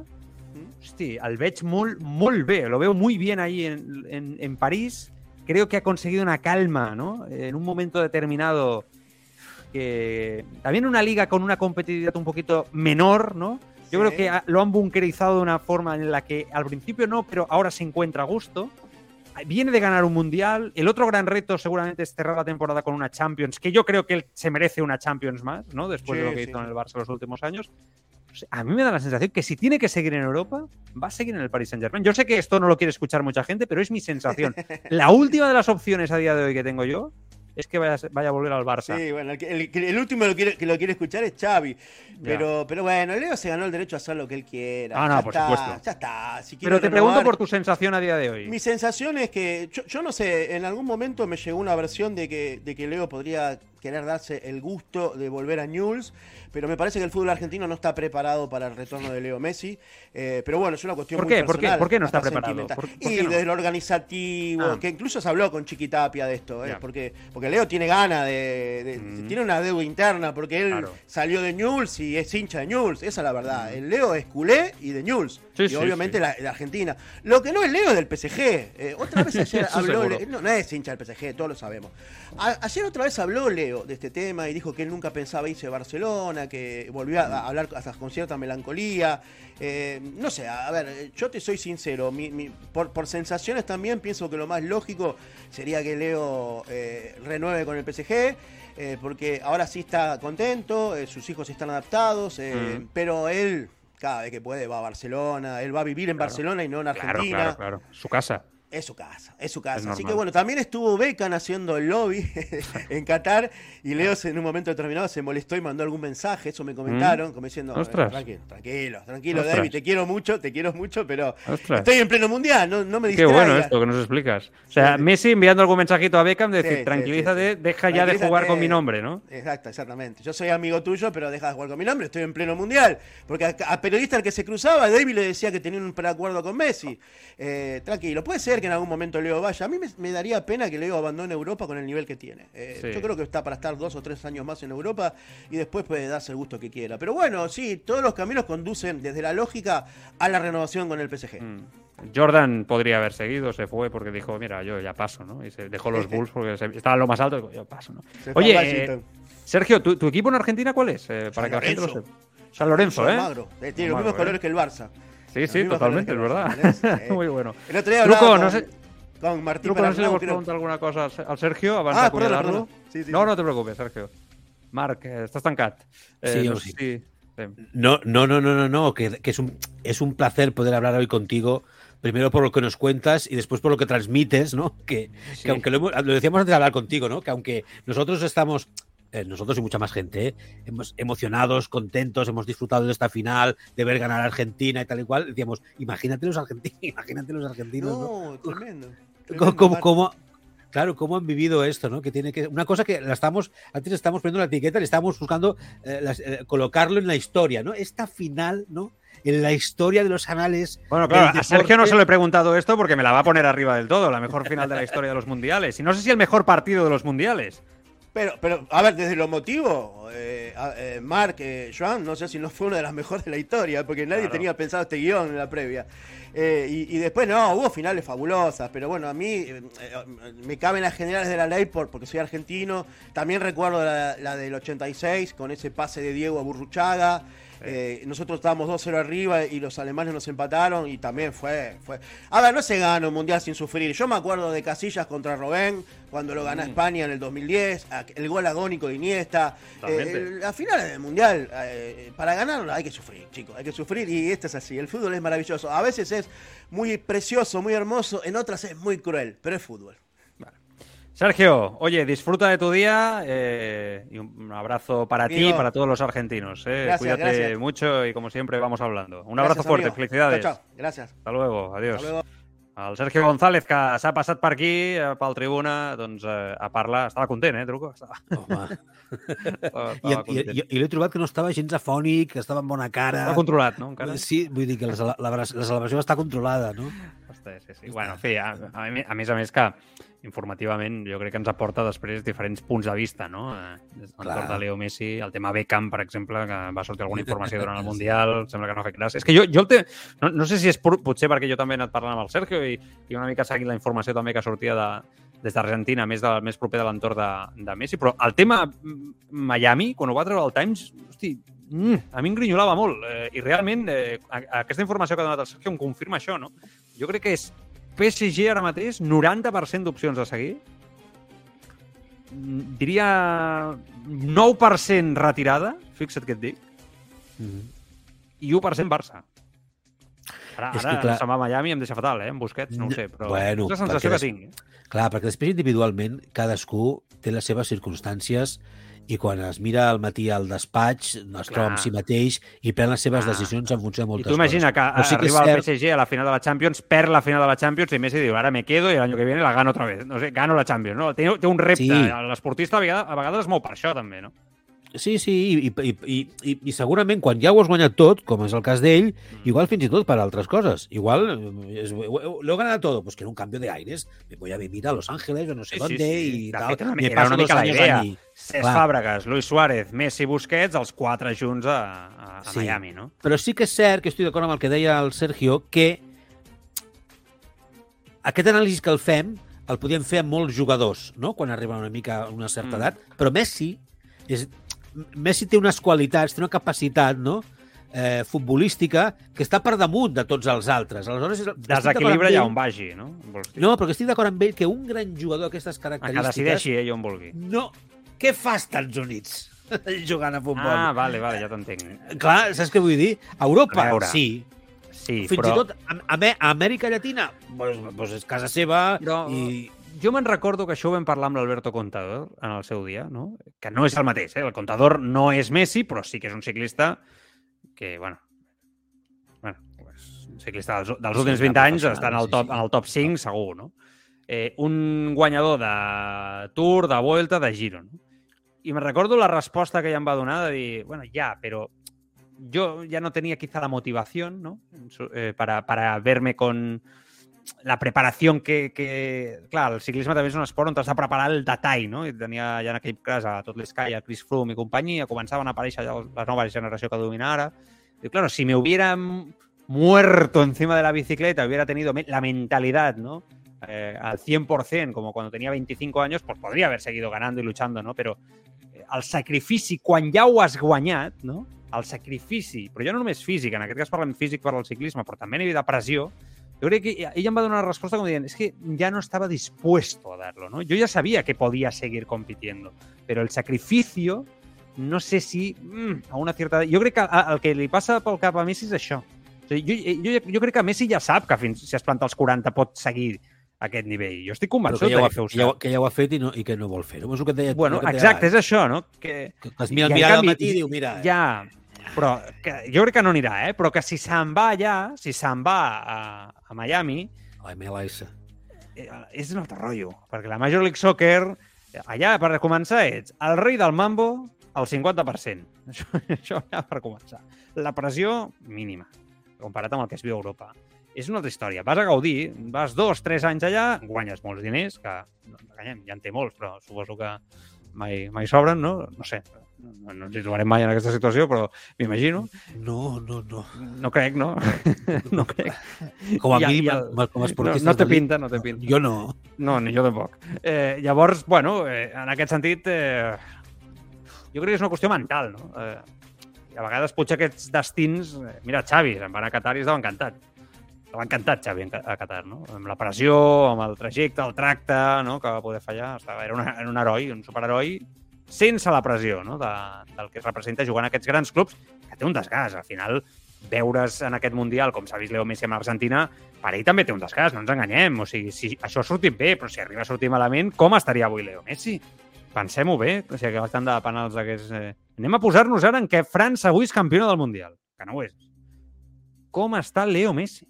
hosti, el veig molt, molt bé, lo veo muy bien ahí en, en, en París, creo que ha conseguido una calma, ¿no? En un momento determinado que también una liga con una competitividad un poquito menor, ¿no? Yo Sí. creo que lo han bunkerizado de una forma en la que al principio no, pero ahora se encuentra a gusto. Viene de ganar un mundial. El otro gran reto seguramente es cerrar la temporada con una Champions, que yo creo que él se merece una Champions más, ¿no? Después de lo que sí. hizo en el Barça los últimos años. Pues, A mí me da la sensación que si tiene que seguir en Europa, va a seguir en el Paris Saint Germain. Yo sé que esto no lo quiere escuchar mucha gente, pero es mi sensación. La última de las opciones a día de hoy que tengo yo es que vaya, vaya a volver al Barça. Sí, bueno, el, último lo quiere- que lo quiere escuchar es Xavi. Pero, pero bueno, Leo se ganó el derecho a hacer lo que él quiera. Ah, no, ya por está, supuesto. Ya está. Si Pero te pregunto por tu sensación a día de hoy. Mi sensación es que, yo, yo no sé, en algún momento me llegó una versión de que, de que Leo podría querer darse el gusto de volver a Newell's, pero me parece que el fútbol argentino no está preparado para el retorno de Leo Messi. Eh, pero bueno, es una cuestión ¿Por muy qué? ¿Por qué? personal, ¿Por qué no está preparado? sentimental. ¿Por- por y qué no? desde lo organizativo, Ah. que incluso se habló con Chiquitapia de esto, eh, porque, porque Leo tiene ganas de, de- Mm. tiene una deuda interna, porque él Claro. salió de Newell's y es hincha de Newell's, esa es la verdad. El Leo es culé y de Newell's. Sí, y sí, obviamente sí. La, la Argentina. Lo que no es Leo es del PSG. Eh, otra vez ayer habló, seguro. Le- no, no es hincha del PSG, todos lo sabemos. A- ayer otra vez habló Leo de este tema y dijo que él nunca pensaba irse a Barcelona, que volvió a, hablar hasta con cierta melancolía. Eh, no sé, a, ver, yo te soy sincero, mi- mi- por, por sensaciones también pienso que lo más lógico sería que Leo eh, renueve con el PSG. eh, porque ahora sí está contento, eh, sus hijos están adaptados, Mm. pero él cada vez que puede va a Barcelona, él va a vivir en Claro. Barcelona y no en Claro, Argentina. claro, claro. Su casa. Es su casa, es su casa. Es Así que bueno, también estuvo Beckham haciendo el lobby en Qatar y Leo se- en un momento determinado se molestó y mandó algún mensaje, eso me comentaron, como diciendo, Mm. Ostras. "Eh, tranquilo, tranquilo, tranquilo, Ostras. David, te quiero mucho, te quiero mucho, pero Ostras. estoy en pleno mundial, no, no me Qué distraigas. bueno esto que nos explicas. O sea, Sí. Messi enviando algún mensajito a Beckham de decir, sí, tranquilízate, sí, deja ya de jugar con mi nombre, ¿no? Exacto, exactamente. Yo soy amigo tuyo, pero deja de jugar con mi nombre, estoy en pleno mundial. Porque a, a periodista al que se cruzaba, David le decía que tenía un preacuerdo con Messi. Eh, tranquilo, puede ser que en algún momento Leo vaya. A mí me, me daría pena que Leo abandone Europa con el nivel que tiene. Eh, Sí. Yo creo que está para estar dos o tres años más en Europa y después puede darse el gusto que quiera. Pero bueno, sí, todos los caminos conducen desde la lógica a la renovación con el PSG. Mm. Jordan podría haber seguido, se fue porque dijo, mira, yo ya paso, ¿no? Y se dejó los Bulls porque estaba lo más alto y dijo, yo paso, ¿no? Se Oye, eh. Sergio, ¿tu, tu equipo en Argentina cuál es? Eh, para San que la gente lo sepa. San Lorenzo, ¿eh? Almagro. Eh, Tiene los mismos colores que el Barça. Sí, sí, totalmente, es verdad. ¿eh? Muy bueno. El otro día hablaba Truco, con, no sé, con Martín Truco, no sé si le creo. preguntar alguna cosa al- Sergio abans Ah, de perdona, acomiadar-lo? perdona. Sí, sí, no, sí. no te preocupes, Sergio. Marc, eh, estàs tancat. Sí, no sé sí. si-. No, no, no, no, no, no, que, que es, un, es un placer poder hablar hoy contigo, primero por lo que nos cuentas y después por lo que transmites, ¿no? Que, Sí. que aunque lo, hemos- lo decíamos antes de hablar contigo, ¿no? Que aunque nosotros estamos, eh, nosotros y mucha más gente, ¿eh? hemos emocionados, contentos, hemos disfrutado de esta final, de ver ganar a Argentina y tal y cual, decíamos, imagínate los argentinos, imagínate los argentinos, ¿no? No, tremendo. ¿Cómo, tremendo, cómo, claro, cómo han vivido esto, ¿no? Que tiene que una cosa que la estamos antes estamos poniendo la etiqueta, le estamos buscando eh, las- eh, colocarlo en la historia, ¿no? Esta final, ¿no? En la historia de los anales. Bueno, claro, a Sergio no se lo he preguantado esto porque me la va a poner arriba del todo, la mejor final de la historia de los mundiales. Y no sé si el mejor partido de los mundiales. Pero, pero, a ver, desde lo motivo, eh, eh, Mark, eh, Joan, no sé si no fue una de las mejores de la historia, porque nadie Claro. tenía pensado este guion en la previa. Eh, y, y después, no, hubo finales fabulosas, pero bueno, a mí me caben las generales de la ley por, porque soy argentino. También recuerdo la, la del 86, con ese pase de Diego a Burruchaga. Eh, nosotros estábamos 2-0 arriba y los alemanes nos empataron y también fue, fue... A ver, no se gana un mundial sin sufrir. Yo me acuerdo de Casillas contra Robén, cuando lo Mm. gana España en el 2010, a- el gol agónico de Iniesta. Eh, la final del mundial, eh, para ganarla hay que sufrir, chicos, hay que sufrir y esto es así. El fútbol es maravilloso. A veces es muy precioso, muy hermoso, en otras es muy cruel, pero es fútbol. Sergio, oye, disfruta de tu día eh, y un abrazo para ti y Amigo. para todos los argentinos. eh. Gracias, Cuídate gracias. mucho y como siempre vamos hablando. Un abrazo Gracias, fuerte, amigo. felicidades. Chao, chao. Gracias. Hasta luego, adiós. Hasta luego. El Sergio González, que s'ha passat per aquí, eh, pel tribuna, doncs eh, a parlar... Estava content, eh, Truco? Estava, Home. estava, I, estava i, content. i, i l'he trobat que no estava gens afònic, que estava amb bona cara. Estava controlat, no, encara? Sí, vull dir que la, la, la celebració està controlada, no? Hosti, sí, sí. Bueno, en fi, a, a, mi- a més a més que informativament jo crec que ens aporta després diferents punts de vista, no? Eh, l'entorn de Leo Messi, el tema Beckham, per exemple, que va sortir alguna informació durant el Mundial, sembla que no ha fet gràcia. És que jo, jo el te... no, no sé si és por, potser perquè jo també he anat parlant amb el Sergio i, i una mica seguint la informació també que sortia de, des d'Argentina, més, de, més proper de l'entorn de, de Messi, però el tema mm, Miami, quan ho va treure el Times, hosti, mm, a mi em grinyolava molt eh, i realment eh, aquesta informació que ha donat el Sergio em confirma això, no? Jo crec que és PSG ara mateix 90% d'opcions a seguir. Mm, Diria 9% retirada, fixa't què et dic, Mhm. i 1% Barça. Ara, És que, ara clar- se'n va a Miami em deixa fatal, eh, en Busquets, no ho sé, però Bueno, és la sensació perquè que tinc. eh? Clar, perquè després individualment cadascú té les seves circumstàncies i quan es mira al matí al despatx es troba amb si mateix i pren les seves decisions en funció de I moltes tu imagina coses. Però sí que és arriba al cert- PSG a la final de la Champions, perd la final de la Champions i Messi diu, ara me quedo y el año que viene la gano otra vez. No sé, gano la Champions, no? Té, té un repte. Sí. L'esportista a, vegades, a vegades es mou per això, també, no? Sí, sí, i, i, i, i, i segurament quan ja ho has guanyat tot, com és el cas d'ell, Mm. igual fins i tot per altres coses. Igual, eh, he ganado todo, pues quiero un cambio de aires, me voy a vivir a Los Ángeles o no sé Sí, sí, dónde sí. y De tal. fet, me era paso una dos mica la años idea. allí. Cesc Clar. Fàbregas, Luis Suárez, Messi, Busquets, els quatre junts a, a, a Sí. Miami, no? Però sí que és cert que estic d'acord amb el que deia el Sergio, que aquest anàlisi que el fem el podíem fer amb molts jugadors, no? quan arriben una mica a una certa Mm. edat, però Messi és, Messi té unes qualitats, té una capacitat no? eh, futbolística que està per damunt de tots els altres. Aleshores, Desequilibra ell- on vagi, no? Vols dir? No, però que estic d'acord amb ell que un gran jugador d'aquestes A que característiques... decideixi ell on vulgui. No, què fa als Estats Units jugant a futbol? Ah, vale, vale, ja t'entenc. Clar, saps què vull dir? A Europa, A veure, sí, Sí, fins però... i tot a, a, a Amèrica Llatina, pues, pues és casa seva Però- i... Jo me'n recordo que això ho vam parlar amb l'Alberto Contador en el seu dia, no? que no és el mateix. Eh? El Contador no és Messi, però sí que és un ciclista que, bueno, bueno pues, un ciclista dels, dels últims una 20 anys està en el top, en el top 5, segur, no? Eh, un guanyador de Tour, de Vuelta, de Giro. No? I me recordo la resposta que ella em va donar de dir, bueno, ya, pero yo ya no tenía quizá la motivación, ¿no? Eh, para, para verme con la preparació que, que... Clar, el ciclisme també és un esport on t'has de preparar el detall, no? I tenia ja en aquell cas a tot l'Sky, a Chris Froome i companyia, començaven a aparèixer ja la nova generació que domina ara. Y claro, si me hubiera m- muerto encima de la bicicleta, hubiera tenido la mentalidad, ¿no? Eh, al 100%, como cuando tenía 25 años, pues podría haber seguido ganando y luchando, ¿no? Però eh, el sacrifici, quan ja ho has guanyat, no? El sacrifici, però ja no només físic, en aquest cas parlem físic per al ciclisme, però també a nivell de pressió, yo creo que ella me va a dar una respuesta como diciendo, es que ya no estaba dispuesto a darlo, ¿no? Yo ya sabía que podía seguir compitiendo, pero el sacrificio, no sé si mm, a una cierta... Jo crec que a- el que li passa pel cap a Messi és això. O sigui, jo, jo, jo crec que Messi ja sap que fins si es planta als 40 pot seguir aquest nivell. Jo estic convençut que ja, ha, que ja, que ja ho ha fet i, no, i que no vol fer-ho. És el que et deia, Bueno, el que et deia exacte, és això, no? Que, Que, que es mira el mirall al canvi, matí i diu, mira... Ja, però que, jo crec que no anirà, eh? Però que si se'n va allà, si se'n va a, a Miami, La MLS. eh, és un altre rotllo, perquè la Major League Soccer, allà per començar ets el rei del mambo al 50%. Això, això ja per començar. La pressió mínima, comparat amb el que es viu a Europa. És una altra història. Vas a gaudir, vas dos, tres anys allà, guanyes molts diners, que no enganyem, ja en té molts, però suposo que mai, mai sobren, no? No sé, no, no ens hi trobarem mai en aquesta situació, però m'imagino. No, no, no. No crec, no? no crec. Com a Ja- mínim, ja- com a No, esportista... no té pinta, no té pinta. Jo no. No, ni jo tampoc. Eh, llavors, bueno, eh, en aquest sentit, eh, jo crec que és una qüestió mental, no? Eh, I a vegades potser aquests destins... Eh, mira, Xavi, se'n va anar a Qatar i estava encantat. Estava encantat, Xavi, a Qatar, no? Amb la pressió, amb el trajecte, el tracte, no?, que va poder fallar. Estava, era, una, era un heroi, un superheroi, sense la pressió, no?, de, del que representa jugar en aquests grans clubs, que té un desgast. Al final, veure's en aquest Mundial, com s'ha vist Leo Messi amb l'Argentina, per ell també té un desgast, no ens enganyem. O sigui, si això ha sortit bé, però si arriba a sortir malament, com estaria avui Leo Messi? Pensem-ho bé, o sigui, que bastant de penals hagués... Eh... Anem a posar-nos ara en què França avui és campiona del Mundial, que no ho és. Com està Leo Messi?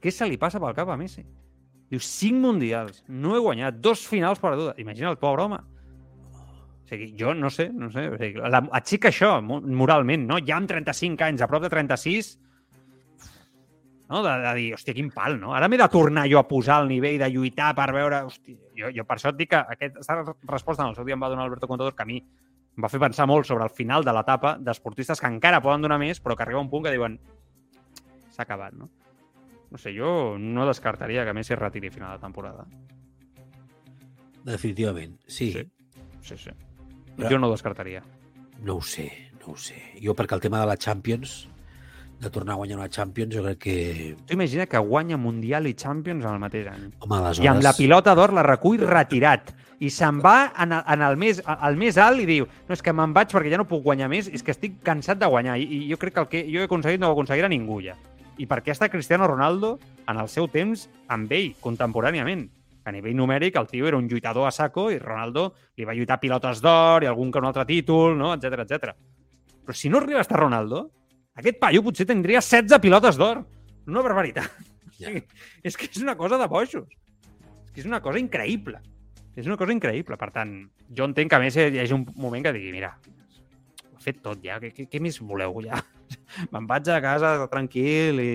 Què se li passa pel cap a Messi? Diu, cinc mundials, no he guanyat, dos finals perdudes. Imagina el pobre home. O sigui, jo no sé, no sé. O sigui, la, aixeca això mo- moralment, no? Ja amb 35 anys, a prop de 36, no? De, de dir, hòstia, quin pal, no? Ara m'he de tornar jo a posar al nivell de lluitar per veure... Hòstia, jo, jo per això et dic que aquesta resposta en el seu dia em va donar Alberto Contador, que a mi em va fer pensar molt sobre el final de l'etapa d'esportistes que encara poden donar més, però que arriba un punt que diuen s'ha acabat, no? No sé, jo no descartaria que Messi es retiri a final de temporada. Definitivament, sí. Sí. Sí, sí. Però- Jo no descartaria. No ho sé, no ho sé. Jo perquè el tema de la Champions de tornar a guanyar una Champions, jo crec que... Tu imagina que guanya Mundial i Champions en el mateix any. Home, aleshores... I amb la pilota d'or la recull retirat. I se'n va en, el- en el, més, al més alt i diu no, és que me'n vaig perquè ja no puc guanyar més, és que estic cansat de guanyar. I, i jo crec que el que jo he aconseguit no ho aconseguirà ningú ja. I per què està Cristiano Ronaldo en el seu temps amb ell, contemporàniament? A nivell numèric, el tio era un lluitador a saco i Ronaldo li va lluitar pilotes d'or i algun que un altre títol, no? etc etc. Però si no arriba a estar Ronaldo, aquest paio potser tindria 16 pilotes d'or. Una barbaritat. O sigui, és que és una cosa de bojos. És que és una cosa increïble. És una cosa increïble. Per tant, jo entenc que a més hi hagi un moment que digui, mira, fet tot ja, què, què, què més voleu ja? Me'n vaig a casa tranquil i...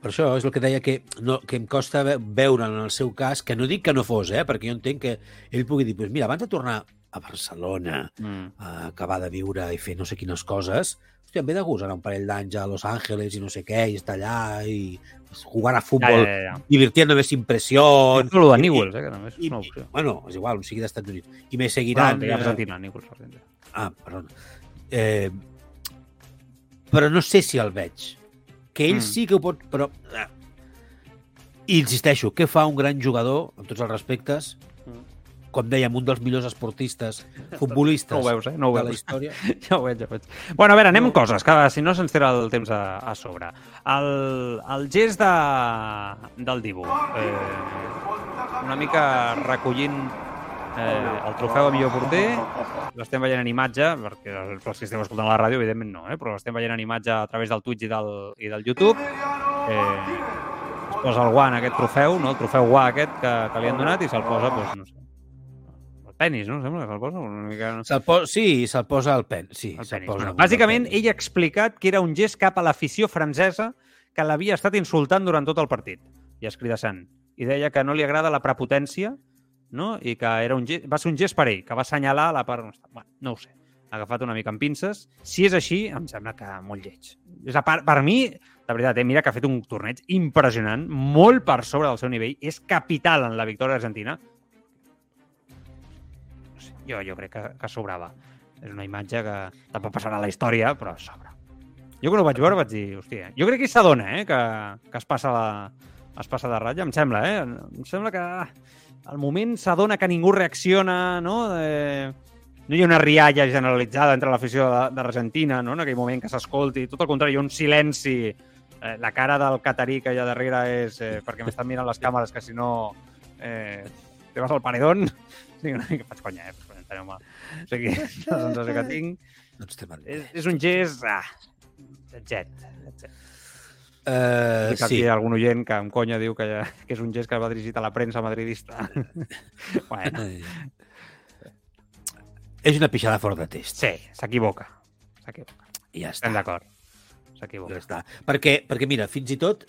Per això és el que deia que, no, que em costa ve- veure en el seu cas, que no dic que no fos, eh, perquè jo entenc que ell pugui dir, pues mira, abans de tornar a Barcelona, Mm. a acabar de viure i fer no sé quines coses, hòstia, em ve de gust anar un parell d'anys a Los Angeles i no sé què, i estar allà i jugar a Ja, futbol, ja, ja. divirtiéndome sin presión. Però el de I- Newells, eh, que també és I, una i, opció. bueno, és igual, on sigui d'Estats Units. I me Bueno, seguiran... ja eh, Argentina, Newells, Argentina. Ah, perdona. Eh, però no sé si el veig. Que ell Mm. sí que ho pot... Però... eh. I insisteixo, què fa un gran jugador, amb tots els respectes, Mm. com dèiem, un dels millors esportistes, futbolistes No ho veus, eh? No ho de la veus. història? Ja ho veig, ja ho veig. Bueno, a veure, anem amb coses, que si no se'ns tira el temps a, a sobre. El, el gest de, del Dibu. Eh, una mica recollint eh, el trofeu a millor porter. L'estem veient en imatge, perquè els que esteu escoltant a la ràdio, evidentment no, eh? però l'estem veient en imatge a través del Twitch i del, i del YouTube. Eh, es posa el guant, aquest trofeu, no? el trofeu guà aquest que, que li han donat, i se'l posa, doncs, no sé, el penis, no? Sembla que se'l posa una mica... Se'l posa, sí, se'l posa al pen. Sí, El se'l penis. posa Bueno, bàsicament, penis. ell ha explicat que era un gest cap a l'afició francesa que l'havia estat insultant durant tot el partit, i escridassant. I deia que no li agrada la prepotència, no? i que era un gest, va ser un gest per ell, que va assenyalar la part... on està. Bueno, no ho sé, ha agafat una mica amb pinces. Si és així, em sembla que molt lleig. És a part, per mi, de veritat, eh, mira que ha fet un torneig impressionant, molt per sobre del seu nivell, és capital en la victòria argentina. No sé, jo, jo crec que, que sobrava. És una imatge que tampoc passarà a la història, però sobra. Jo quan ho vaig veure vaig dir, hòstia, jo crec que s'adona, eh, que, que es passa la, es passa de ratlla, em sembla, eh? Em sembla que al moment s'adona que ningú reacciona, no? De... No hi ha una rialla generalitzada entre l'afició de- d'Argentina, no? En aquell moment que s'escolti. Tot el contrari, hi ha un silenci. Eh, la cara del catarí que allà darrere és eh, perquè m'estan mirant les càmeres, que si no eh, te vas al paredón. Sí, una mica faig conya, eh? Enteneu-me. O sigui, la sensació que tinc No és, és un gest... Ah, jet, jet. Uh, Dic aquí sí, algun oient que amb conya diu que, que és un gest que va dirigit a la premsa madridista. bueno, Eh, és una pixada fora de test. sí, s'equivoca. S'equivoca. I ja està. Estem d'acord. Ja S'equivoca. està. Perquè, perquè, mira, fins i tot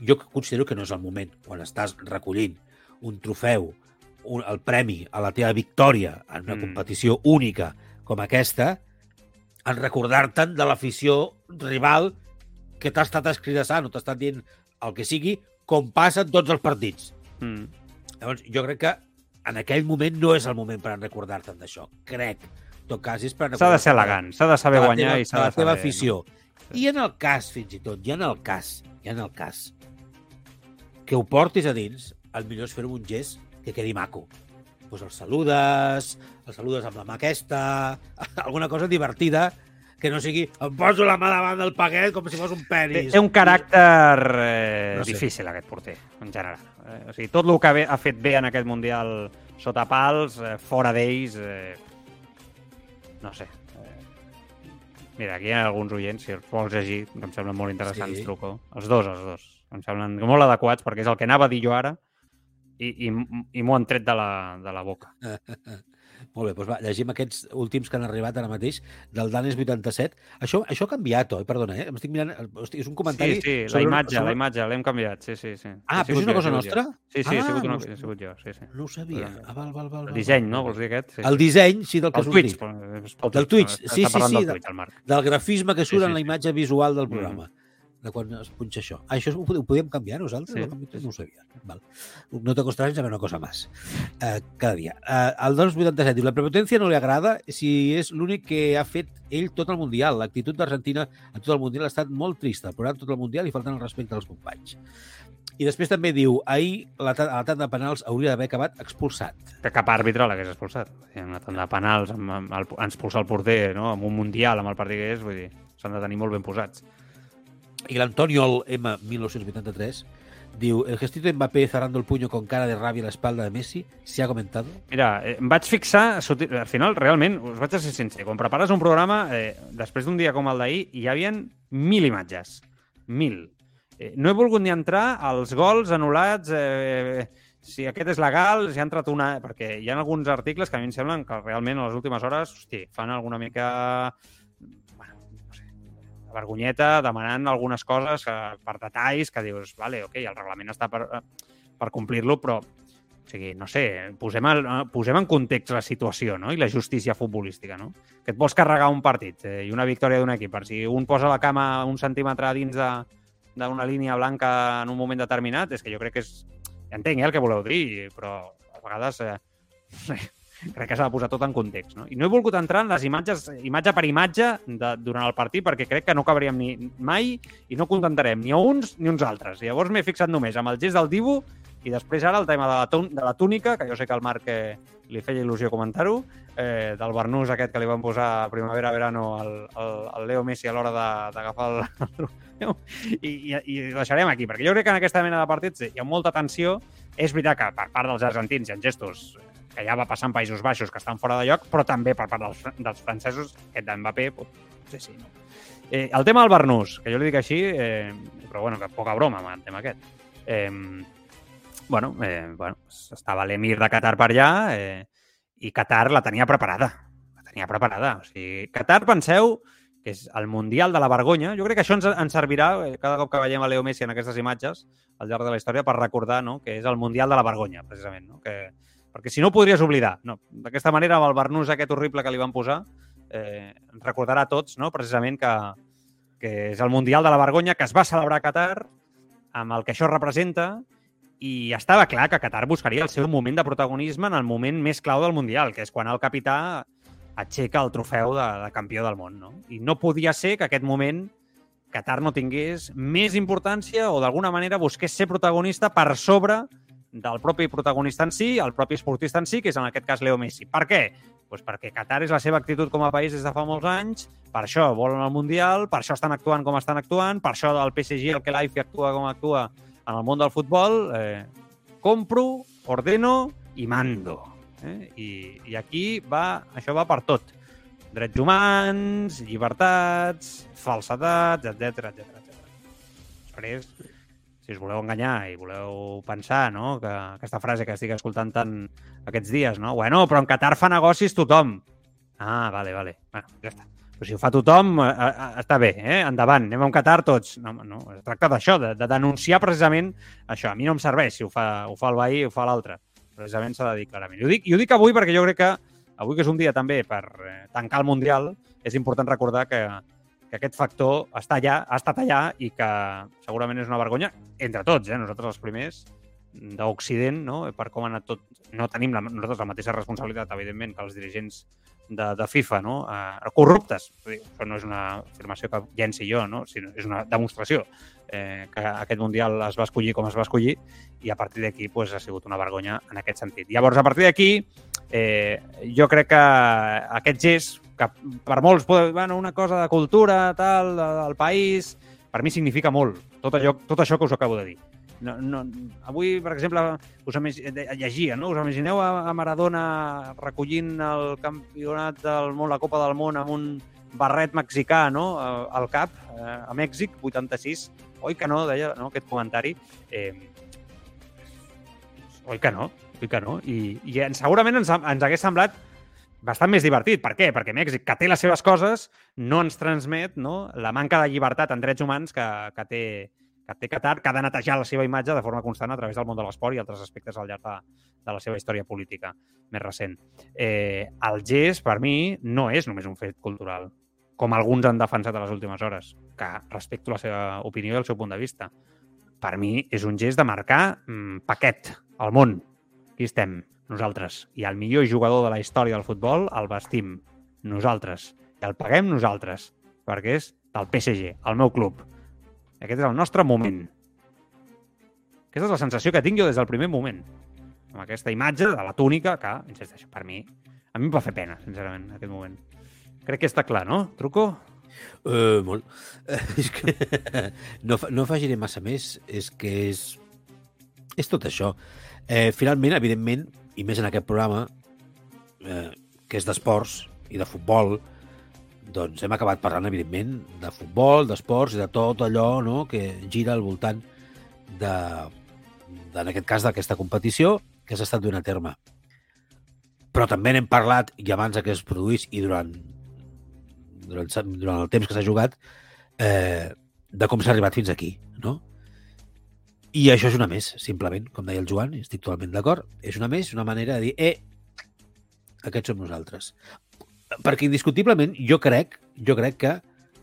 jo considero que no és el moment, quan estàs recollint un trofeu, un, el premi a la teva victòria en una mm. competició única com aquesta, en recordar-te'n de l'afició rival que t'ha estat escridassant o t'ha estat dient el que sigui, com passa en tots els partits. Mm. Llavors, jo crec que en aquell moment no és el moment per recordar-te'n d'això. Crec. En tot cas, és per S'ha de ser elegant, s'ha de saber guanyar teva, i s'ha de de la teva saber... afició. I en el cas, fins i tot, i en el cas, i en el cas, que ho portis a dins, el millor és amb un gest que quedi maco. Pues el saludes, el saludes amb la mà aquesta, alguna cosa divertida, que no sigui em poso la mà davant del paquet com si fos un penis. té un caràcter eh, No sé. difícil, aquest porter, en general. Eh, o sigui, tot el que ha fet bé en aquest Mundial sota pals, eh, fora d'ells, eh, no sé. Eh, mira, aquí hi ha alguns oients, si els vols llegir, que em semblen molt interessants, sí. truco. Els dos, els dos. Em semblen molt adequats, perquè és el que anava a dir jo ara, i, i, i m'ho han tret de la, de la boca. Molt bé, doncs va, llegim aquests últims que han arribat ara mateix, del Danes 87. Això, això ha canviat, oi? Perdona, eh? M'estic mirant... Hosti, és un comentari... Sí, sí, la sobre- imatge, sobre- la imatge, l'hem canviat, sí, sí. sí. Ah, però és una jo, cosa nostra? jo. Sí, sí, Ah, sigut, una, no he sé. sigut jo, sí, sí. No ho sabia. Ah, val, val, val, El disseny, no? Vols dir aquest? Sí. El disseny, sí, del que El ha Twitch. pel Del Twitch, sí, sí, sí, del. Del grafisme que surt sí, en la imatge visual del programa. De quan es punxa això. Ah, això ho, ho podíem canviar nosaltres? Sí. Sí. No ho sabia. Val. No te costarà saber una cosa més. Uh, cada dia. Uh, el 287 diu, la prepotència no li agrada si és l'únic que ha fet ell tot el Mundial. L'actitud d'Argentina a tot el Mundial ha estat molt trista, però tot el Mundial i faltant el respecte als companys. I després també diu, ahir la, a la tanda de penals hauria d'haver acabat expulsat. Que cap àrbitre l'hagués expulsat. En una tanda de penals, amb, amb el, ens expulsa el porter, no? amb un Mundial, amb el partit que és, vull dir, s'han de tenir molt ben posats. I l'Antonio M. 1983 diu, el gestito Mbappé cerrando el puño con cara de rabia a la espalda de Messi, ¿se ha comentado? Mira, eh, em vaig fixar, al final, realment, us vaig a ser sincer, quan prepares un programa, eh, després d'un dia com el d'ahir, hi havia mil imatges. Mil. Eh, no he volgut ni entrar als gols anul·lats, eh, si aquest és legal, si ha entrat una... Perquè hi ha alguns articles que a mi em semblen que realment a les últimes hores, hosti, fan alguna mica... vergonyeta, demanant algunes coses que, per detalls que dius, vale, ok, el reglament està per, per complir-lo, però o sigui, no sé, posem, el, posem en context la situació no? i la justícia futbolística. No? Que et vols carregar un partit eh, i una victòria d'un equip. Per si un posa la cama un centímetre dins d'una línia blanca en un moment determinat, és que jo crec que és... Entenc eh, el que voleu dir, però a vegades eh, crec que s'ha de posar tot en context. No? I no he volgut entrar en les imatges, imatge per imatge de, durant el partit perquè crec que no acabaríem ni mai i no contentarem ni a uns ni uns altres. Llavors m'he fixat només amb el gest del Dibu i després ara el tema de la, tun- de la túnica, que jo sé que al Marc eh, li feia il·lusió comentar-ho, eh, del barnús aquest que li van posar a primavera-verano al, al, al Leo Messi a l'hora d'agafar el. I, i, I deixarem aquí, perquè jo crec que en aquesta mena de partits hi ha molta tensió. És veritat que per part dels argentins hi ha gestos que ja va passar en Països Baixos que estan fora de lloc, però també per part dels, dels francesos, aquest d'Mbappé, pot- sí. No? Eh, el tema del barnús, que jo li dic així, eh, però bueno, que poca broma amb el tema aquest. Eh, bueno, eh, bueno, estava l'emir de Qatar per allà eh, i Qatar la tenia preparada. La tenia preparada. O sigui, Qatar, penseu, que és el Mundial de la Vergonya. Jo crec que això ens, ens servirà eh, cada cop que veiem a Leo Messi en aquestes imatges al llarg de la història per recordar no, que és el Mundial de la Vergonya, precisament. No? Que, perquè si no podries oblidar. No, D'aquesta manera, amb el barnús aquest horrible que li van posar, eh, recordarà a tots no? precisament que, que és el Mundial de la Vergonya que es va celebrar a Qatar amb el que això representa i estava clar que Qatar buscaria el seu moment de protagonisme en el moment més clau del Mundial, que és quan el capità aixeca el trofeu de, de campió del món. No? I no podia ser que aquest moment Qatar no tingués més importància o d'alguna manera busqués ser protagonista per sobre del propi protagonista en si, el propi esportista en si, que és en aquest cas Leo Messi. Per què? Pues perquè Qatar és la seva actitud com a país des de fa molts anys, per això volen el Mundial, per això estan actuant com estan actuant, per això el PSG, el que l'AIFI actua com actua en el món del futbol, eh, compro, ordeno i mando. Eh? I, I aquí va, això va per tot. Drets humans, llibertats, falsetats, etc etc etc. Després, si us voleu enganyar i voleu pensar no, que aquesta frase que estic escoltant tant aquests dies, no? Bueno, però en Qatar fa negocis tothom. Ah, vale, vale. Bueno, ja està. Però si ho fa tothom, eh, eh, està bé, eh? endavant, anem a un Qatar tots. No, no, es tracta d'això, de, de denunciar precisament això. A mi no em serveix si ho fa, ho fa el veí o ho fa l'altre. Precisament s'ha de dir clarament. I ho, dic, I ho dic avui perquè jo crec que avui que és un dia també per eh, tancar el Mundial, és important recordar que, que aquest factor està allà, ha estat allà i que segurament és una vergonya entre tots, eh? nosaltres els primers d'Occident, no? per com ha anat tot. No tenim la, nosaltres la mateixa responsabilitat, evidentment, que els dirigents de, de FIFA, no? Eh, corruptes. Dir, Això no és una afirmació que llenci jo, no? sinó és una demostració eh, que aquest Mundial es va escollir com es va escollir i a partir d'aquí pues, ha sigut una vergonya en aquest sentit. Llavors, a partir d'aquí, eh, jo crec que aquest gest, que per molts bueno, una cosa de cultura, tal, de, del país, per mi significa molt, tot, allò, tot això que us acabo de dir. No, no, avui, per exemple, us de- llegia, no? Us imagineu a, Maradona recollint el campionat del món, la Copa del Món, amb un barret mexicà no? Eh, al cap, eh, a Mèxic, 86. Oi que no, deia no? aquest comentari. Eh, oi que no, oi que no. I, i en- segurament ens, ens hagués semblat bastant més divertit. Per què? Perquè Mèxic, que té les seves coses, no ens transmet no? la manca de llibertat en drets humans que, que, té, que té Qatar, que ha de netejar la seva imatge de forma constant a través del món de l'esport i altres aspectes al llarg de, de la seva història política més recent. Eh, el gest, per mi, no és només un fet cultural. com alguns han defensat a les últimes hores, que respecto la seva opinió i el seu punt de vista. Per mi és un gest de marcar mm, paquet al món. Aquí estem, nosaltres. I el millor jugador de la història del futbol el vestim nosaltres. I el paguem nosaltres, perquè és del PSG, el meu club. Aquest és el nostre moment. Aquesta és la sensació que tinc jo des del primer moment. Amb aquesta imatge de la túnica que, insisteixo, per mi, a mi em va fer pena, sincerament, en aquest moment. Crec que està clar, no, Truco? Uh, molt. Uh, és que no, no afegiré massa més. És que és... És tot això. Eh, finalment, evidentment, i més en aquest programa, eh, que és d'esports i de futbol, doncs hem acabat parlant, evidentment, de futbol, d'esports i de tot allò no, que gira al voltant de, de en aquest cas, d'aquesta competició que s'ha estat duent a terme. Però també n'hem parlat, i abans que es produís i durant, durant, durant el temps que s'ha jugat, eh, de com s'ha arribat fins aquí, no? I això és una més, simplement, com deia el Joan, i estic totalment d'acord, és una més, una manera de dir, eh, aquests som nosaltres. Perquè indiscutiblement jo crec, jo crec que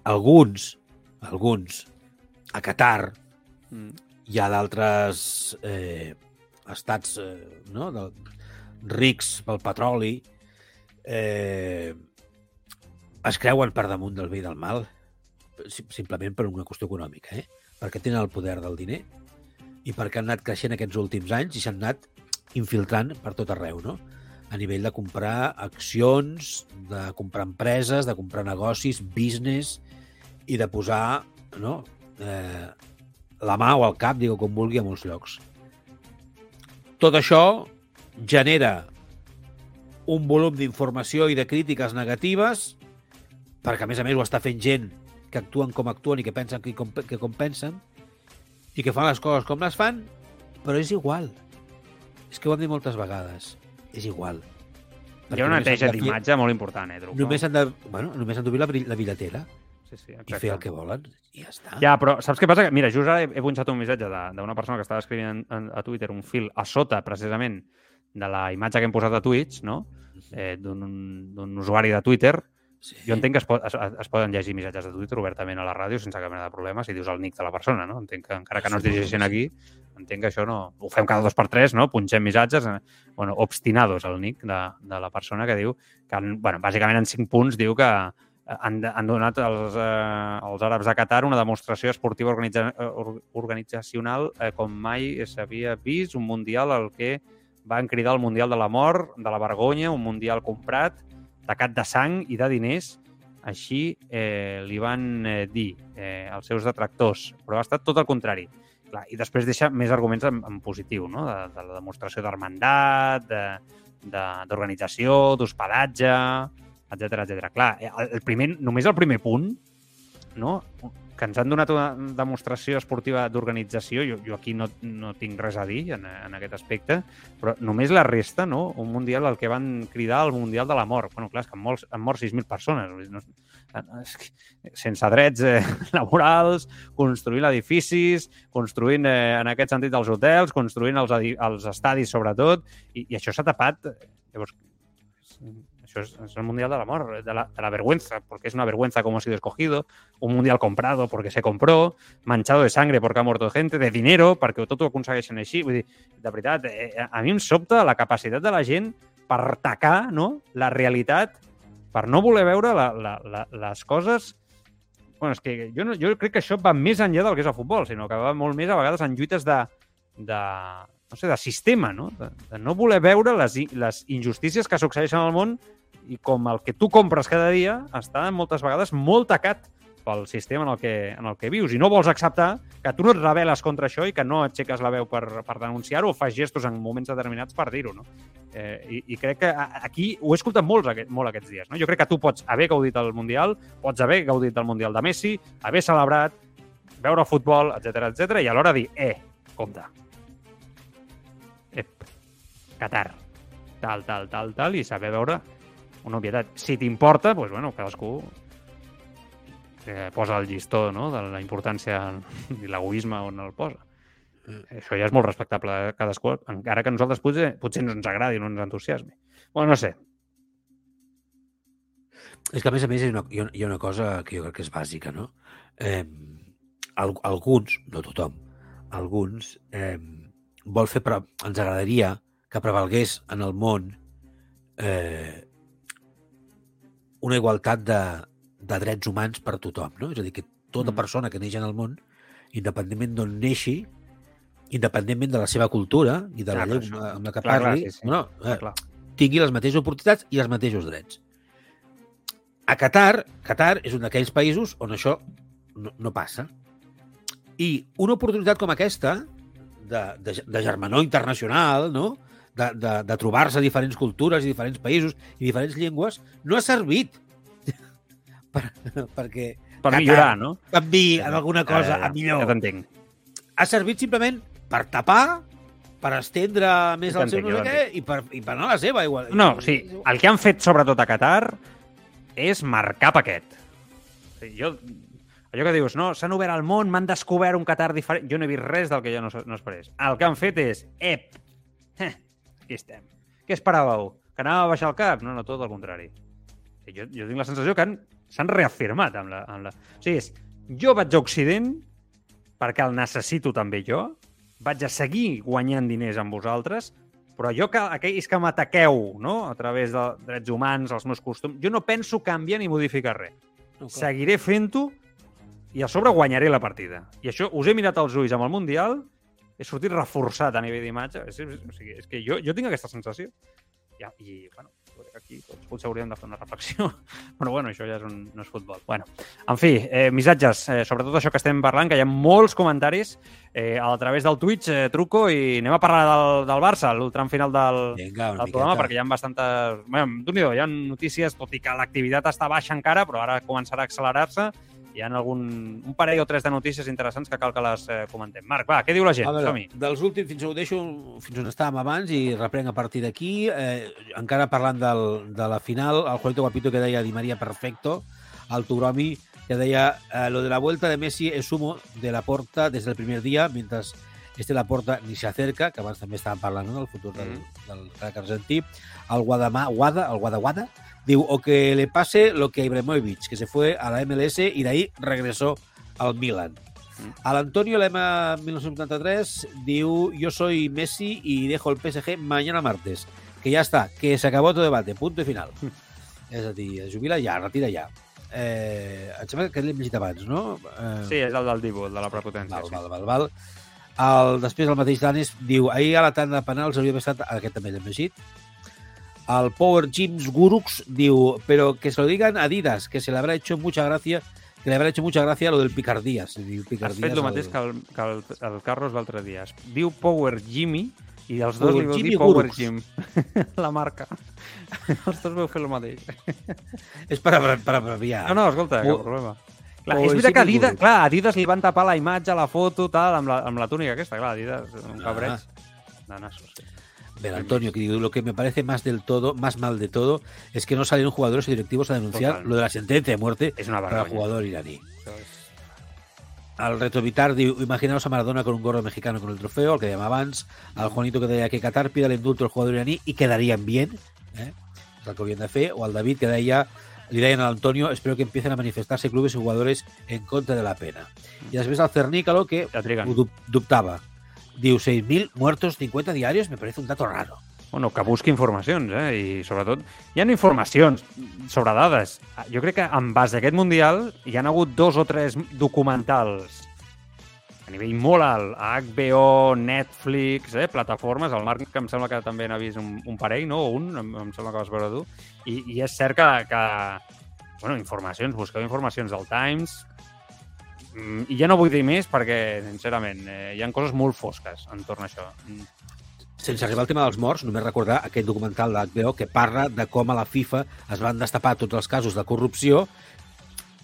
alguns, alguns, a Qatar, Mm. hi ha d'altres eh, estats eh, no? de, rics pel petroli eh, es creuen per damunt del bé i del mal sim- simplement per una qüestió econòmica eh? perquè tenen el poder del diner i perquè han anat creixent aquests últims anys i s'han anat infiltrant per tot arreu no? a nivell de comprar accions de comprar empreses, de comprar negocis business i de posar no? eh, la mà o el cap, digue com vulgui, a molts llocs. Tot això genera un volum d'informació i de crítiques negatives, perquè a més a més ho està fent gent que actuen com actuen i que pensen que com, que com pensen, i que fan les coses com les fan, però és igual. És que ho hem dit moltes vegades. És igual. Hi ha una neteja d'imatge molt important, eh, Truco? Només han de, bueno, només han d'obrir la, la bitlletera Sí, sí, i fer el que volen. I ja està. Ja, però saps què passa? Mira, just ara he, he punxat un missatge d'una persona que estava escrivint en, en, a Twitter un fil a sota, precisament, de la imatge que hem posat a Twitch, no? Eh, d'un usuari de Twitter. Sí. Jo entenc que es, pot, es, es poden llegir missatges de Twitter obertament a la ràdio sense cap mena de problema si dius el nick de la persona, no? Entenc que encara que no es dirigeixin aquí, entenc que això no... Ho fem cada dos per tres, no? Punxem missatges. eh, Bueno, obstinados, el nick de, de la persona que diu que, en- bueno, bàsicament en cinc punts diu que han, han donat als, eh, als àrabs de Qatar una demostració esportiva organitza, eh, or- organitzacional eh, com mai s'havia vist, un mundial al que van cridar el Mundial de la Mort, de la Vergonya, un Mundial comprat, tacat de sang i de diners. Així eh, li van eh, dir eh, als seus detractors, però ha estat tot el contrari. Clar, I després deixa més arguments en, en positiu, no? de, de la demostració d'hermandat, de- de- d'organització, d'hospedatge, etc etc. Clar, eh, el primer, només el primer punt, no? que ens han donat una demostració esportiva d'organització, jo, jo aquí no, no tinc res a dir en, en aquest aspecte, però només la resta, no? un mundial al que van cridar el Mundial de la Mort. Bueno, clar, és que han mort, han mort 6.000 persones. No, que, sense drets eh, laborals, construint edificis, construint, eh, en aquest sentit, els hotels, construint els, els estadis, sobretot, i, i això s'ha tapat. Llavors, això és, és el Mundial de la Mort, de la, de la vergüenza, porque es una vergüenza cómo ha sido escogido, un Mundial comprado porque se compró, manchado de sangre porque ha muerto gente, de dinero perquè tot ho aconsegueixen així. Vull dir, de veritat, eh, a mi em sobta la capacitat de la gent per tacar no? la realitat, per no voler veure la, la, la, les coses bueno, és que jo, no, jo crec que això va més enllà del que és el futbol, sinó que va molt més a vegades en lluites de, de, no sé, de sistema, no? De, de no voler veure les, les injustícies que succeeixen al món i com el que tu compres cada dia està moltes vegades molt tacat pel sistema en el, que, en el que vius i no vols acceptar que tu no et rebel·les contra això i que no aixeques la veu per, per denunciar-ho o fas gestos en moments determinats per dir-ho. No? Eh, i, I crec que aquí ho he escoltat aquest, molt aquests dies. No? Jo crec que tu pots haver gaudit del Mundial, pots haver gaudit del Mundial de Messi, haver celebrat, veure futbol, etc etc i alhora dir, eh, compte. Ep, Qatar, tal, tal, tal, tal, i saber veure una obvietat. Si t'importa, doncs, bueno, cadascú eh, posa el llistó no? de la importància i l'egoisme on el posa. Això ja és molt respectable de cadascú, encara que a nosaltres potser, potser no ens agradi, no ens entusiasmi. Bueno, no sé. És que, a més a més, hi ha una, hi ha- una cosa que jo crec que és bàsica, no? Eh, al, alguns, no tothom, alguns eh, vol fer... Pre ens agradaria que prevalgués en el món eh, una igualtat de, de drets humans per tothom, no? És a dir, que tota Mm. persona que neix en el món, independentment d'on neixi, independentment de la seva cultura i de la Clar, però llengua això- amb la que clar, clar, parli, sí, sí. no, eh, Clar. tingui les mateixes oportunitats i els mateixos drets. A Qatar, Qatar és un d'aquells països on això no, no passa. I una oportunitat com aquesta, de, de, de germanor internacional, no? De, de, de trobar-se diferents cultures i diferents països i diferents llengües, no ha servit per, perquè Per Qatar millorar, no? canvi en alguna cosa Ja, a millor Ja t'entenc. ha servit simplement per tapar, per estendre més el seu no sé què i per, i per anar a la seva. Igual. No, sí, el que han fet sobretot a Qatar és marcar paquet. O sigui, Jo, allò que dius, no, s'han obert al món, m'han descobert un Qatar diferent... Jo no he vist res del que jo no, no esperés. El que han fet és, ep, eh, aquí estem. Què esperàveu? Que anàvem a baixar el cap? No, no, tot el contrari. O sigui, jo, jo tinc la sensació que han- s'han reafirmat amb la, amb la... O sigui, és, jo vaig a Occident perquè el necessito també jo, vaig a seguir guanyant diners amb vosaltres, però jo que aquells que m'ataqueu no? a través de drets humans, els meus costums, jo no penso canviar ni modificar res. No, clar. Seguiré fent-ho i a sobre guanyaré la partida. I això us he mirat als ulls amb el Mundial, he sortit reforçat a nivell d'imatge. És, o sigui, és que jo, jo tinc aquesta sensació. Ja, I, bueno, aquí tots potser hauríem de fer una reflexió. Però, bueno, això ja és un, no és futbol. Bueno, en fi, eh, missatges, eh, sobretot això que estem parlant, que hi ha molts comentaris eh, a través del Twitch, eh, truco, i anem a parlar del, del Barça, l'ultram final del, Vinga, del programa, perquè hi ha bastantes... Bueno, déu nhi hi ha notícies, tot i que l'activitat està baixa encara, però ara començarà a accelerar-se. Hi ha algun, un parell o tres de notícies interessants que cal que les eh, comentem. Marc, va, què diu la gent? Som-hi. dels últims, fins ho deixo fins on estàvem abans i reprenc a partir d'aquí. Eh, encara parlant del, de la final, el Juanito Guapito que deia Di María perfecto, el Turomi que deia eh, lo de la vuelta de Messi es humo de la porta desde el primer día, mientras este la porta ni se acerca, que abans també estàvem parlant no, del futur del, Mhm. del crack argentí. El Guadamà, Guada, el Guadaguada, diu, o que le pase lo que a Ibrahimovic, que se fue a la MLS y de ahí regresó al Milan. Al Antonio Lema 1973 diu yo soy Messi y dejo el PSG mañana martes. Que ya está, que se acabó todo debate, punto y final. És a dir, es jubila ja, retira ja. Eh, em sembla que l'hem llegit abans, no? Eh, Sí, és el del Dibu, el de la prepotència. Val, sí. val, val, val. El, després el mateix Danes diu ahir a la tanda de penals hauria d'haver estat... Aquest també l'hem llegit. El Power James Gurux diu pero que se lo digan a Adidas, que se le habrá hecho mucha gracia que le habrá hecho mucha gracia lo del Picardías. Diu Has Picardías fet el mateix que el, que el, el Carlos l'altre dia. Diu Power Jimmy i els dos Power li vau Jimmy dir Power Gurux. Jim. la marca. els dos veu fer el mateix. És per, abra- per abreviar. No, no, escolta, cap problema. Clar, és veritat que Adidas, clar, Adidas li van tapar la imatge, la foto, tal, amb la, amb la túnica aquesta, clar, Adidas, un Ah. cabreig. Nassos, sí. Ver, Antonio, que digo, lo que me parece más del todo, más mal de todo, es que no salieron jugadores y directivos a denunciar Total. lo de la sentencia de muerte És una para el jugador iraní. Al retrovitar, imaginaos a Maradona con un gorro mexicano con el trofeo, el que dèiem abans, al Juanito que deia que Qatar pida l'indulto al jugador iraní i quedarían bien, eh? el que de fer, o al David que deia, li deien a l'Antonio, espero que empiecen a manifestarse clubes y jugadores en contra de la pena. I després al Cernícalo, que ho dub- dubtava. Diu, 6.000 muertos 50 diarios, me parece un dato raro. Bueno, que busqui informacions, eh? I sobretot, hi ha informacions sobre dades. Jo crec que en base a aquest Mundial hi han hagut dos o tres documentals a nivell molt alt, HBO, Netflix, eh, plataformes, el Marc que em sembla que també n'ha vist un, un parell, no? Un, em, em sembla que vas veure tu. I, i és cert que, que bueno, informacions, busqueu informacions del Times, Mm, i ja no vull dir més perquè, sincerament, eh, hi han coses molt fosques entorn a això. Mm, Sense arribar al tema dels morts, només recordar aquest documental d'HBO que parla de com a la FIFA es van destapar tots els casos de corrupció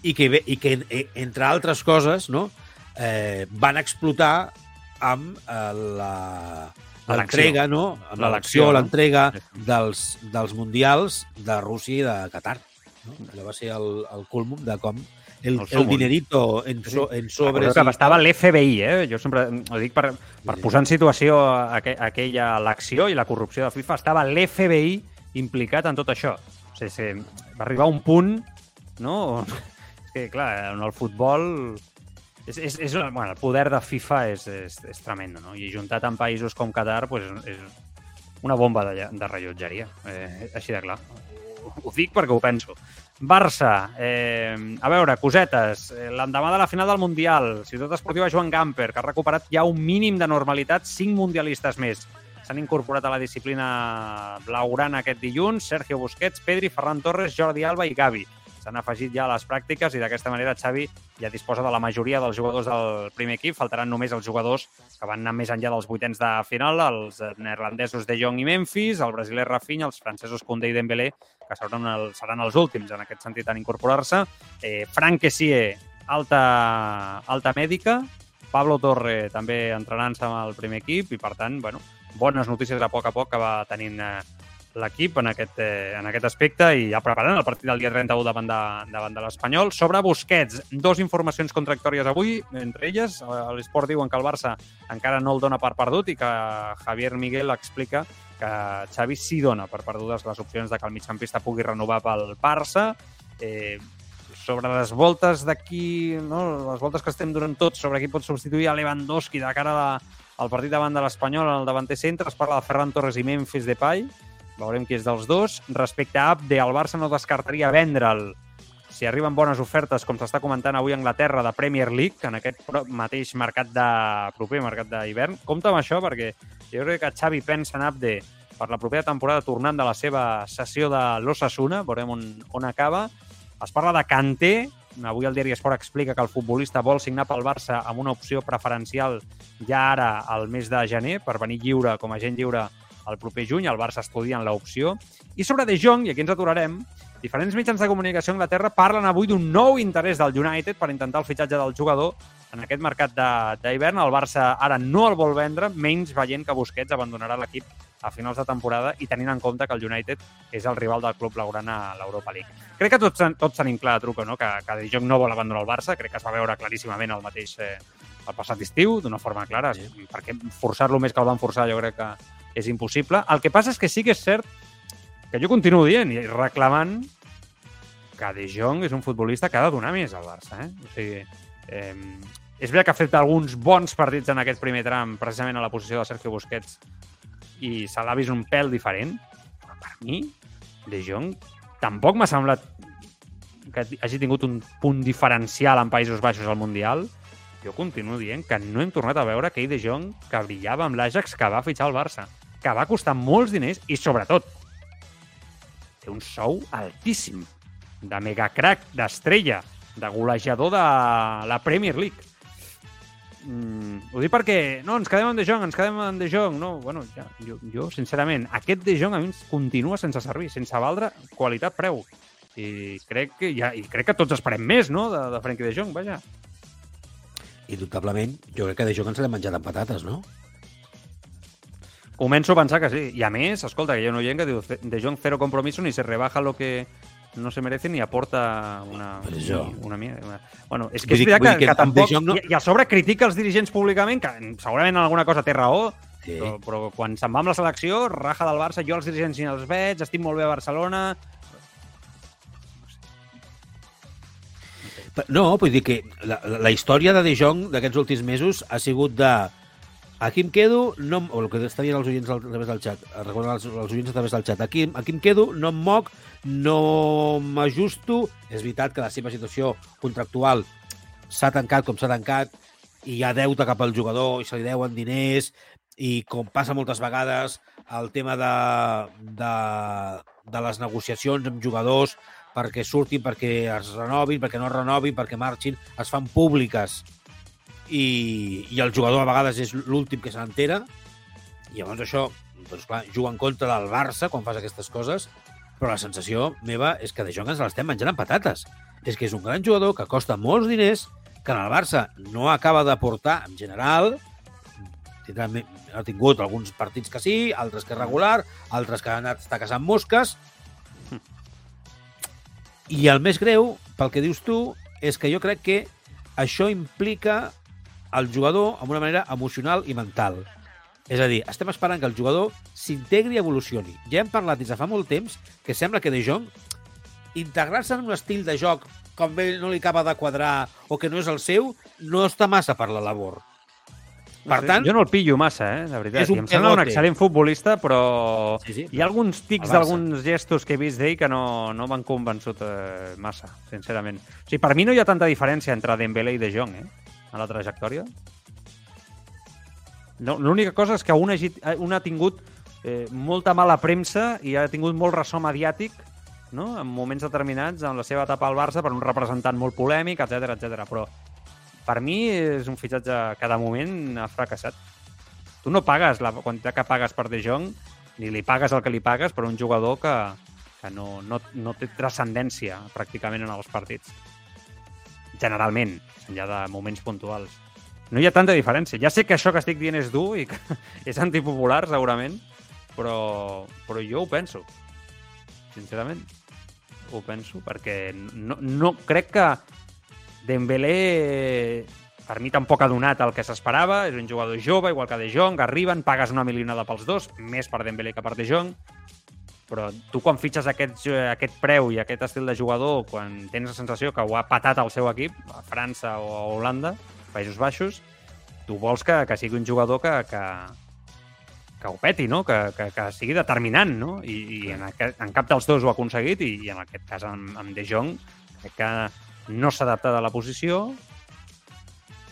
i que, i que eh, entre altres coses, no, eh, van explotar amb eh, la l'entrega, no? Amb L'elecció, no? l'entrega Sí. dels, dels mundials de Rússia i de Qatar. No? Allò va ser el, el culmum de com el, El el dinerito en, so, en sobres... Recordo que estava l'FBI, eh? Jo sempre ho dic per, per Sí. posar en situació aqu aquella elecció i la corrupció de FIFA. Estava l'FBI implicat en tot això. O sigui, sí, va arribar un punt no? És que, clar, en el futbol... És, és, és, bueno, el poder de FIFA és, és, és tremendo, no? I juntat amb països com Qatar, pues, és una bomba de, de rellotgeria, eh, així de clar. Ho, ho dic perquè ho penso. Barça, eh, a veure, cosetes. Eh, L'endemà de la final del Mundial, Ciutat Esportiva Joan Gamper, que ha recuperat ja un mínim de normalitat, cinc mundialistes més. S'han incorporat a la disciplina blaugrana aquest dilluns Sergio Busquets, Pedri, Ferran Torres, Jordi Alba i Gavi. S'han afegit ja a les pràctiques i d'aquesta manera Xavi ja disposa de la majoria dels jugadors del primer equip. Faltaran només els jugadors que van anar més enllà dels vuitens de final, els neerlandesos de Jong i Memphis, el brasiler Rafinha, els francesos Koundé i Dembélé, que seran, el, seran els últims en aquest sentit en incorporar-se. Eh, Frank Kessie, alta, alta mèdica, Pablo Torre també entrenant-se amb el primer equip i, per tant, bueno, bones notícies a poc a poc que va tenint eh, l'equip en, aquest, eh, en aquest aspecte i ja preparant el partit del dia 31 davant de, davant de l'Espanyol. Sobre Busquets, dos informacions contractòries avui, entre elles, a l'Esport diuen que el Barça encara no el dona per perdut i que Javier Miguel explica que Xavi sí dona per perdudes les opcions de que el migcampista pugui renovar pel Barça. Eh, sobre les voltes d'aquí, no? les voltes que estem donant tots sobre qui pot substituir a Lewandowski de cara a, al partit davant de l'Espanyol en el davanter centre, es parla de Ferran Torres i Memphis Depay, veurem qui és dels dos. Respecte a Abde, el Barça no descartaria vendre'l si arriben bones ofertes, com s'està comentant avui a Anglaterra, de Premier League, en aquest mateix mercat de proper, mercat d'hivern. Compte amb això, perquè jo crec que Xavi pensa en Abde per la propera temporada tornant de la seva sessió de l'Ossassuna, veurem on, on acaba. Es parla de Kanté, avui el diari Esport explica que el futbolista vol signar pel Barça amb una opció preferencial ja ara al mes de gener per venir lliure com a gent lliure el proper juny, el Barça estudien l'opció. I sobre De Jong, i aquí ens aturarem, diferents mitjans de comunicació a Anglaterra parlen avui d'un nou interès del United per intentar el fitxatge del jugador en aquest mercat d'hivern. El Barça ara no el vol vendre, menys veient que Busquets abandonarà l'equip a finals de temporada i tenint en compte que el United és el rival del club blaugrana a l'Europa League. Crec que tots, tots tenim clar, Truco, no? que, que De Jong no vol abandonar el Barça, crec que es va veure claríssimament el mateix eh, el passat estiu, d'una forma clara, sí. perquè forçar-lo més que el van forçar jo crec que és impossible. El que passa és que sí que és cert que jo continuo dient i reclamant que De Jong és un futbolista que ha de donar més al Barça. Eh? O sigui, eh, és veritat que ha fet alguns bons partits en aquest primer tram, precisament a la posició de Sergio Busquets, i se l'ha vist un pèl diferent, però per mi, De Jong tampoc m'ha semblat que hagi tingut un punt diferencial en Països Baixos al Mundial. Jo continuo dient que no hem tornat a veure aquell De Jong que brillava amb l'Ajax que va fitxar el Barça, que va costar molts diners i, sobretot, té un sou altíssim, de megacrack, d'estrella, de golejador de la Premier League Mm, ho dic perquè, no, ens quedem en De Jong, ens quedem en De Jong. No, bueno, ja, jo, jo, sincerament, aquest De Jong a mi continua sense servir, sense valdre qualitat-preu. I crec que, ja, I crec que tots esperem més, no?, de, de Frenkie De Jong, vaja. Indubtablement, jo crec que De Jong ens l'hem menjat amb patates, no? Començo a pensar que sí. I a més, escolta, que hi ha un oient que diu De Jong cero compromiso ni se rebaja lo que no se merece ni aporta una, una, una, una... Bueno, és que és veritat que, que, que tampoc... No... I, I a sobre critica els dirigents públicament, que segurament en alguna cosa té raó, sí. però, però quan se'n va amb la selecció, raja del Barça, jo els dirigents ni els veig, estic molt bé a Barcelona... No, vull dir que la, la història de De Jong d'aquests últims mesos ha sigut de Aquí em quedo, no, o el que està dient els oients a través del xat, recorden els, els oients a través del xat, aquí, aquí em quedo, no em moc, no m'ajusto. És veritat que la seva situació contractual s'ha tancat com s'ha tancat i hi ha deute cap al jugador i se li deuen diners i com passa moltes vegades el tema de, de, de les negociacions amb jugadors perquè surtin, perquè es renovin, perquè no es renovin, perquè marxin, es fan públiques i, i el jugador a vegades és l'últim que se n'entera i llavors això, doncs clar, juga en contra del Barça quan fas aquestes coses, però la sensació meva és que de Jong ens l'estem menjant amb patates. És que és un gran jugador que costa molts diners, que en el Barça no acaba de portar, en general, ha tingut alguns partits que sí, altres que regular, altres que han anat està casant mosques. I el més greu, pel que dius tu, és que jo crec que això implica el jugador amb una manera emocional i mental. És a dir, estem esperant que el jugador s'integri i evolucioni. Ja hem parlat des de fa molt temps que sembla que De Jong integrar-se en un estil de joc com ell no li acaba de quadrar o que no és el seu, no està massa per la labor. Per No sé, tant, jo no el pillo massa, eh, de veritat. és un I em sembla un excel·lent futbolista, però Sí, sí. hi ha alguns tics d'alguns gestos que he vist d'ell que no, no m'han convençut eh, massa, sincerament. O sigui, per mi no hi ha tanta diferència entre Dembélé i De Jong, eh, a la trajectòria. No, L'única cosa és que un ha, git- un ha tingut eh, molta mala premsa i ha tingut molt ressò mediàtic no? en moments determinats en la seva etapa al Barça per un representant molt polèmic, etc etc. Però per mi és un fitxatge que de moment ha fracassat. Tu no pagues la quantitat que pagues per De Jong, ni li pagues el que li pagues per un jugador que, que no, no, no té transcendència pràcticament en els partits. Generalment, enllà de moments puntuals. No hi ha tanta diferència. Ja sé que això que estic dient és dur i que és antipopular, segurament, però, però jo ho penso. Sincerament, ho penso, perquè no, no crec que Dembélé per mi tampoc ha donat el que s'esperava, és un jugador jove, igual que De Jong, arriben, pagues una milionada pels dos, més per Dembélé que per De Jong, però tu quan fitxes aquest, aquest preu i aquest estil de jugador, quan tens la sensació que ho ha patat el seu equip, a França o a Holanda, Països Baixos, tu vols que, que sigui un jugador que, que, que ho peti, no? que, que, que sigui determinant, no? I, i en, aquest, en cap dels dos ho ha aconseguit, i, i en aquest cas amb, amb De Jong crec que no s'ha adaptat a la posició,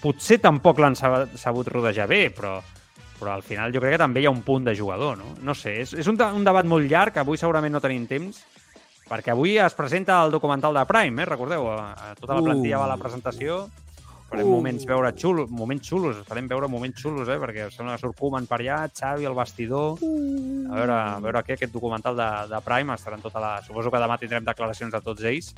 potser tampoc l'han sabut, sabut rodejar bé, però, però al final jo crec que també hi ha un punt de jugador, no? No sé, és, és un, un debat molt llarg, avui segurament no tenim temps, perquè avui es presenta el documental de Prime, eh? recordeu? A, a tota la plantilla va a la presentació, farem Uh. moments veure xulos, moments xulos, farem veure moments xulos, eh? perquè sembla que surt Koeman per allà, Xavi al vestidor, a veure, a veure què, aquest documental de, de Prime, estarà en tota la... Suposo que demà tindrem declaracions de tots ells,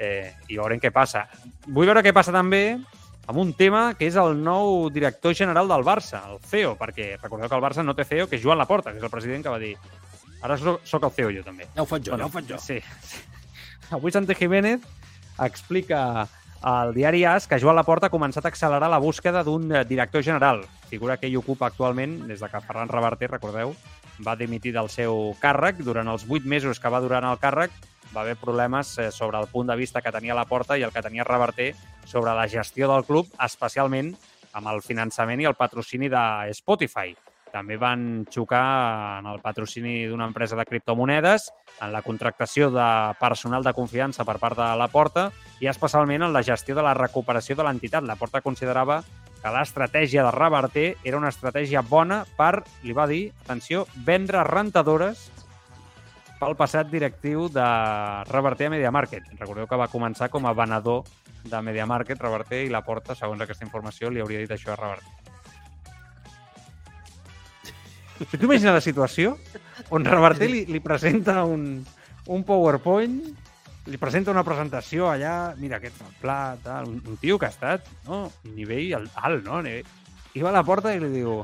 eh, i veurem què passa. Vull veure què passa també amb un tema que és el nou director general del Barça, el CEO, perquè recordeu que el Barça no té CEO, que és Joan Laporta, que és el president que va dir ara soc, soc el CEO jo també. Ja ho faig jo, ja ho faig jo. Sí. sí. Avui Santi Jiménez explica al diari AS que Joan Laporta ha començat a accelerar la búsqueda d'un director general, figura que ell ocupa actualment des de que Ferran Reverter, recordeu, va dimitir del seu càrrec. Durant els vuit mesos que va durar en el càrrec va haver problemes eh, sobre el punt de vista que tenia Laporta i el que tenia Reverter sobre la gestió del club, especialment amb el finançament i el patrocini de Spotify. També van xocar en el patrocini d'una empresa de criptomonedes, en la contractació de personal de confiança per part de la Porta i especialment en la gestió de la recuperació de l'entitat. La Porta considerava que l'estratègia de Reverter era una estratègia bona per, li va dir, atenció, vendre rentadores pel passat directiu de Reverter a MediaMarket. Recordeu que va començar com a venedor de MediaMarket, Reverter, i la Porta, segons aquesta informació, li hauria dit això a Reverter. Tu t'imagines la situació on Reverter li, li presenta un, un PowerPoint, li presenta una presentació allà, mira, aquest pla, tal, un, un tio que ha estat, no? Nivell al- alt, no? Nivell... I va a la porta i li diu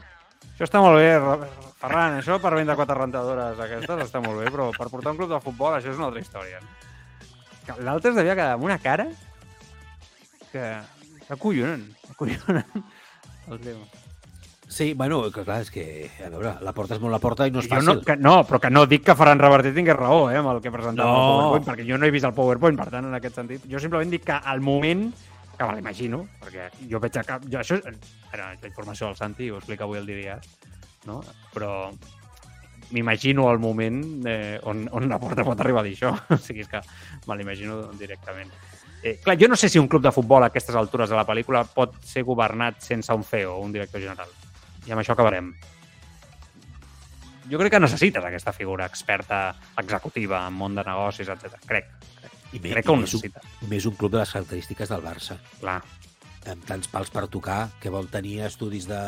això està molt bé, Ferran, això per vendre quatre rentadores aquestes està molt bé, però per portar un club de futbol això és una altra història. no?" Que L'altre es devia quedar amb una cara que s'acollonen, s'acollonen. El tio. Sí, bueno, que clar, és que, a veure, la porta és molt la porta i no és Jo fàcil. no, que, no, però que no dic que Ferran Reverter tingués raó eh, amb el que presentava No. el PowerPoint, perquè jo no he vist el PowerPoint, per tant, en aquest sentit. Jo simplement dic que al moment, que me l'imagino, perquè jo veig a cap... Jo, això era la informació del Santi, ho explica avui el dia, no? però m'imagino el moment eh, on, on la porta pot arribar a dir això. o sigui, és que me l'imagino directament. Eh, clar, jo no sé si un club de futbol a aquestes altures de la pel·lícula pot ser governat sense un CEO, un director general. I amb això acabarem jo crec que necessites aquesta figura experta executiva en món de negocis, etc. Crec, I més, crec que ho i més, un, necessita. més un club de les característiques del Barça, Clar. amb tants pals per tocar, que vol tenir estudis de,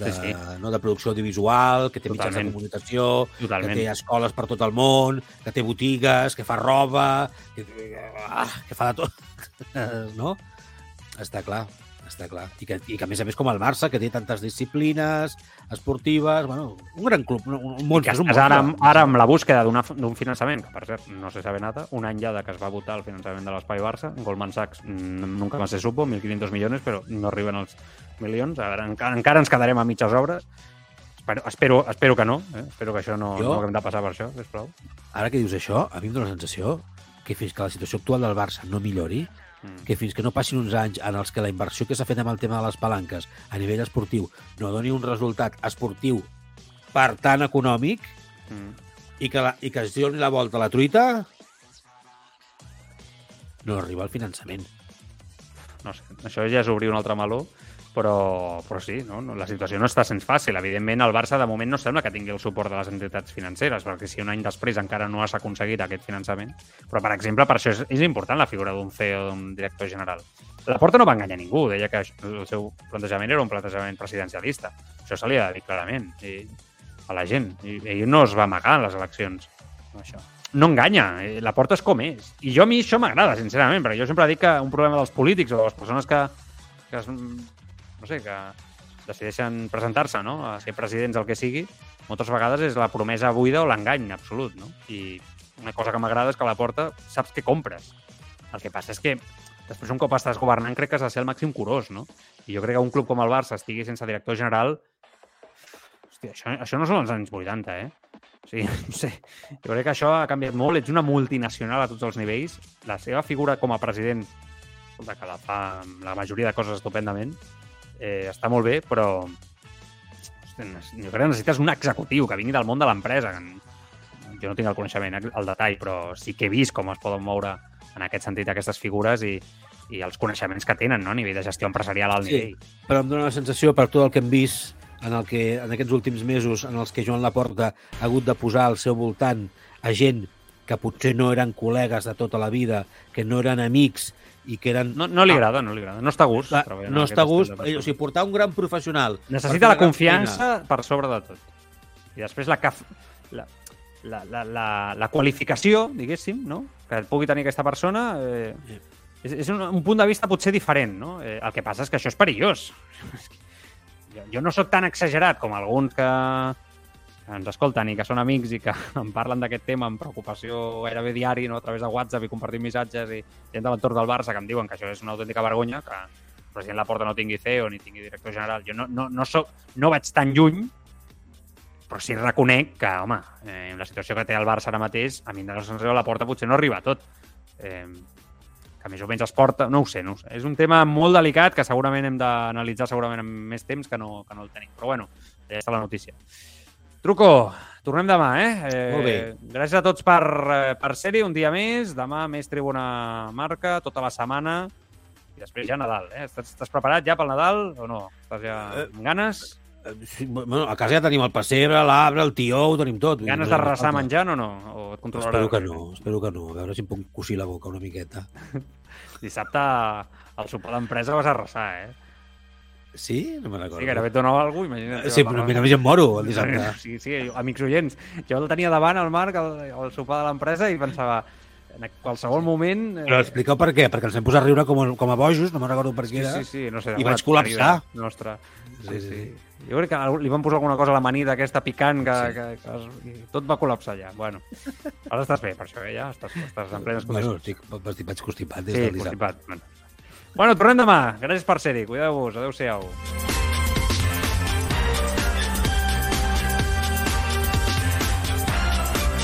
de, Sí, sí. No, de producció audiovisual, que té mitjans de Totalment. comunicació, Totalment. que té escoles per tot el món, que té botigues, que fa roba, que, ah, que fa de tot. no? Està clar, està clar. I que, I que, a més a més, com el Barça, que té tantes disciplines esportives, bueno, un gran club, un, un que és un estàs ara, monstre. amb- ara amb la búsqueda d'un finançament, que per cert no se sabe nada, un any ja de que es va votar el finançament de l'Espai Barça, Goldman Sachs mm, nunca más se supo, 1.500 milions, però no arriben els milions. A veure, encara, encara ens quedarem a mitges obres. Espero, espero, espero que no, eh? espero que això no, Jo- no haguem de passar per això, sisplau. Ara que dius això, a mi em dóna la sensació que fins que la situació actual del Barça no millori, Mm. que fins que no passin uns anys en els que la inversió que s'ha fet amb el tema de les palanques a nivell esportiu no doni un resultat esportiu per tant econòmic Mm. i que, la, i que es doni la volta a la truita, no arriba al finançament. No sé, això ja és obrir un altre meló, però, però sí, no? La situació no està sent fàcil. Evidentment, el Barça de moment no sembla que tingui el suport de les entitats financeres, perquè si un any després encara no has aconseguit aquest finançament... Però, per exemple, per això és, és important la figura d'un CEO, d'un director general. La Porta no va enganyar ningú, deia que el seu plantejament era un plantejament presidencialista. Això se li ha de dir clarament i, a la gent. I ell no es va amagar en les eleccions. Això. No enganya, eh, la porta és com és. I jo a mi això m'agrada, sincerament, perquè jo sempre dic que un problema dels polítics o de les persones que, que es, no sé, que decideixen presentar-se, no?, a ser presidents, el que sigui, moltes vegades és la promesa buida o l'engany absolut, no? I una cosa que m'agrada és que a la porta saps què compres. El que passa és que després, un cop estàs governant, crec que has de ser el màxim curós, no? I jo crec que un club com el Barça estigui sense director general... Hòstia, això, això no són els anys 80, eh? O sigui, no sé, jo crec que això ha canviat molt. Ets una multinacional a tots els nivells. La seva figura com a president, que la fa la majoria de coses estupendament, eh, està molt bé, però jo crec que necessites un executiu que vingui del món de l'empresa. Jo no tinc el coneixement, eh, el detall, però sí que he vist com es poden moure en aquest sentit aquestes figures i, i els coneixements que tenen no? a nivell de gestió empresarial al Sí. nivell. Però em dóna la sensació, per tot el que hem vist en, el que, en aquests últims mesos en els que Joan Laporta ha hagut de posar al seu voltant a gent que potser no eren col·legues de tota la vida, que no eren amics i que eren... No, no li agrada, no li agrada. No està a gust. No està a gust, o sigui, portar un gran professional. Necessita la confiança feina. per sobre de tot. I després la, caf... la, la, la, la, la qualificació, diguéssim, no? que pugui tenir aquesta persona, eh, és, és un, un punt de vista potser diferent. No? Eh, el que passa és que això és perillós. jo, jo no sóc tan exagerat com alguns que ens escolten i que són amics i que em parlen d'aquest tema amb preocupació gairebé diari, no? a través de WhatsApp i compartint missatges i gent de l'entorn del Barça que em diuen que això és una autèntica vergonya, que el president Laporta no tingui CEO ni tingui director general. Jo no, no, no, soc, no vaig tan lluny, però sí reconec que, home, eh, la situació que té el Barça ara mateix, a mi de la sensació la porta potser no arriba a tot. Eh, que més o menys es porta... No ho sé, no ho sé. És un tema molt delicat que segurament hem d'analitzar segurament amb més temps que no, que no el tenim. Però bueno, ja està la notícia. Truco, tornem demà, eh? eh Molt bé. Gràcies a tots per, eh, per ser-hi un dia més. Demà més Tribuna Marca, tota la setmana. I després ja Nadal, eh? Estàs, estàs preparat ja pel Nadal o no? Estàs ja amb ganes? Eh, Sí, bueno, a casa ja tenim el pessebre, l'arbre, el tió, ho tenim tot. Ganes de resar falta. menjant o no? O et controlaràs? Espero que no, espero que no. A veure si em puc cosir la boca una miqueta. Dissabte al sopar d'empresa vas a resar, eh? Sí? No me'n recordo. Sí, gairebé et donava cosa, imagina't. Sí, però mira, em moro el dissabte. Sí, sí, amics oients. Jo el tenia davant, el Marc, al, al sopar de l'empresa, i pensava, en qualsevol moment... eh, Però expliqueu per què, perquè ens vam posar a riure com, a- com a bojos, no me'n recordo per què Sí, era. sí, sí, no sé. I vaig col·lapsar. Nostra. Sí, Sí, sí. sí. Jo crec que li van posar alguna cosa a l'amanida aquesta picant que, Sí. que, que, es, tot va col·lapsar ja. Bueno, ara estàs bé, per això, eh, ja estàs, estàs en plenes Bueno, condicions. estic, vaig constipat des Sí, del dissabte. constipat. Bueno. Bueno, tornem demà. Gràcies per ser-hi. Cuideu-vos. Adéu-siau.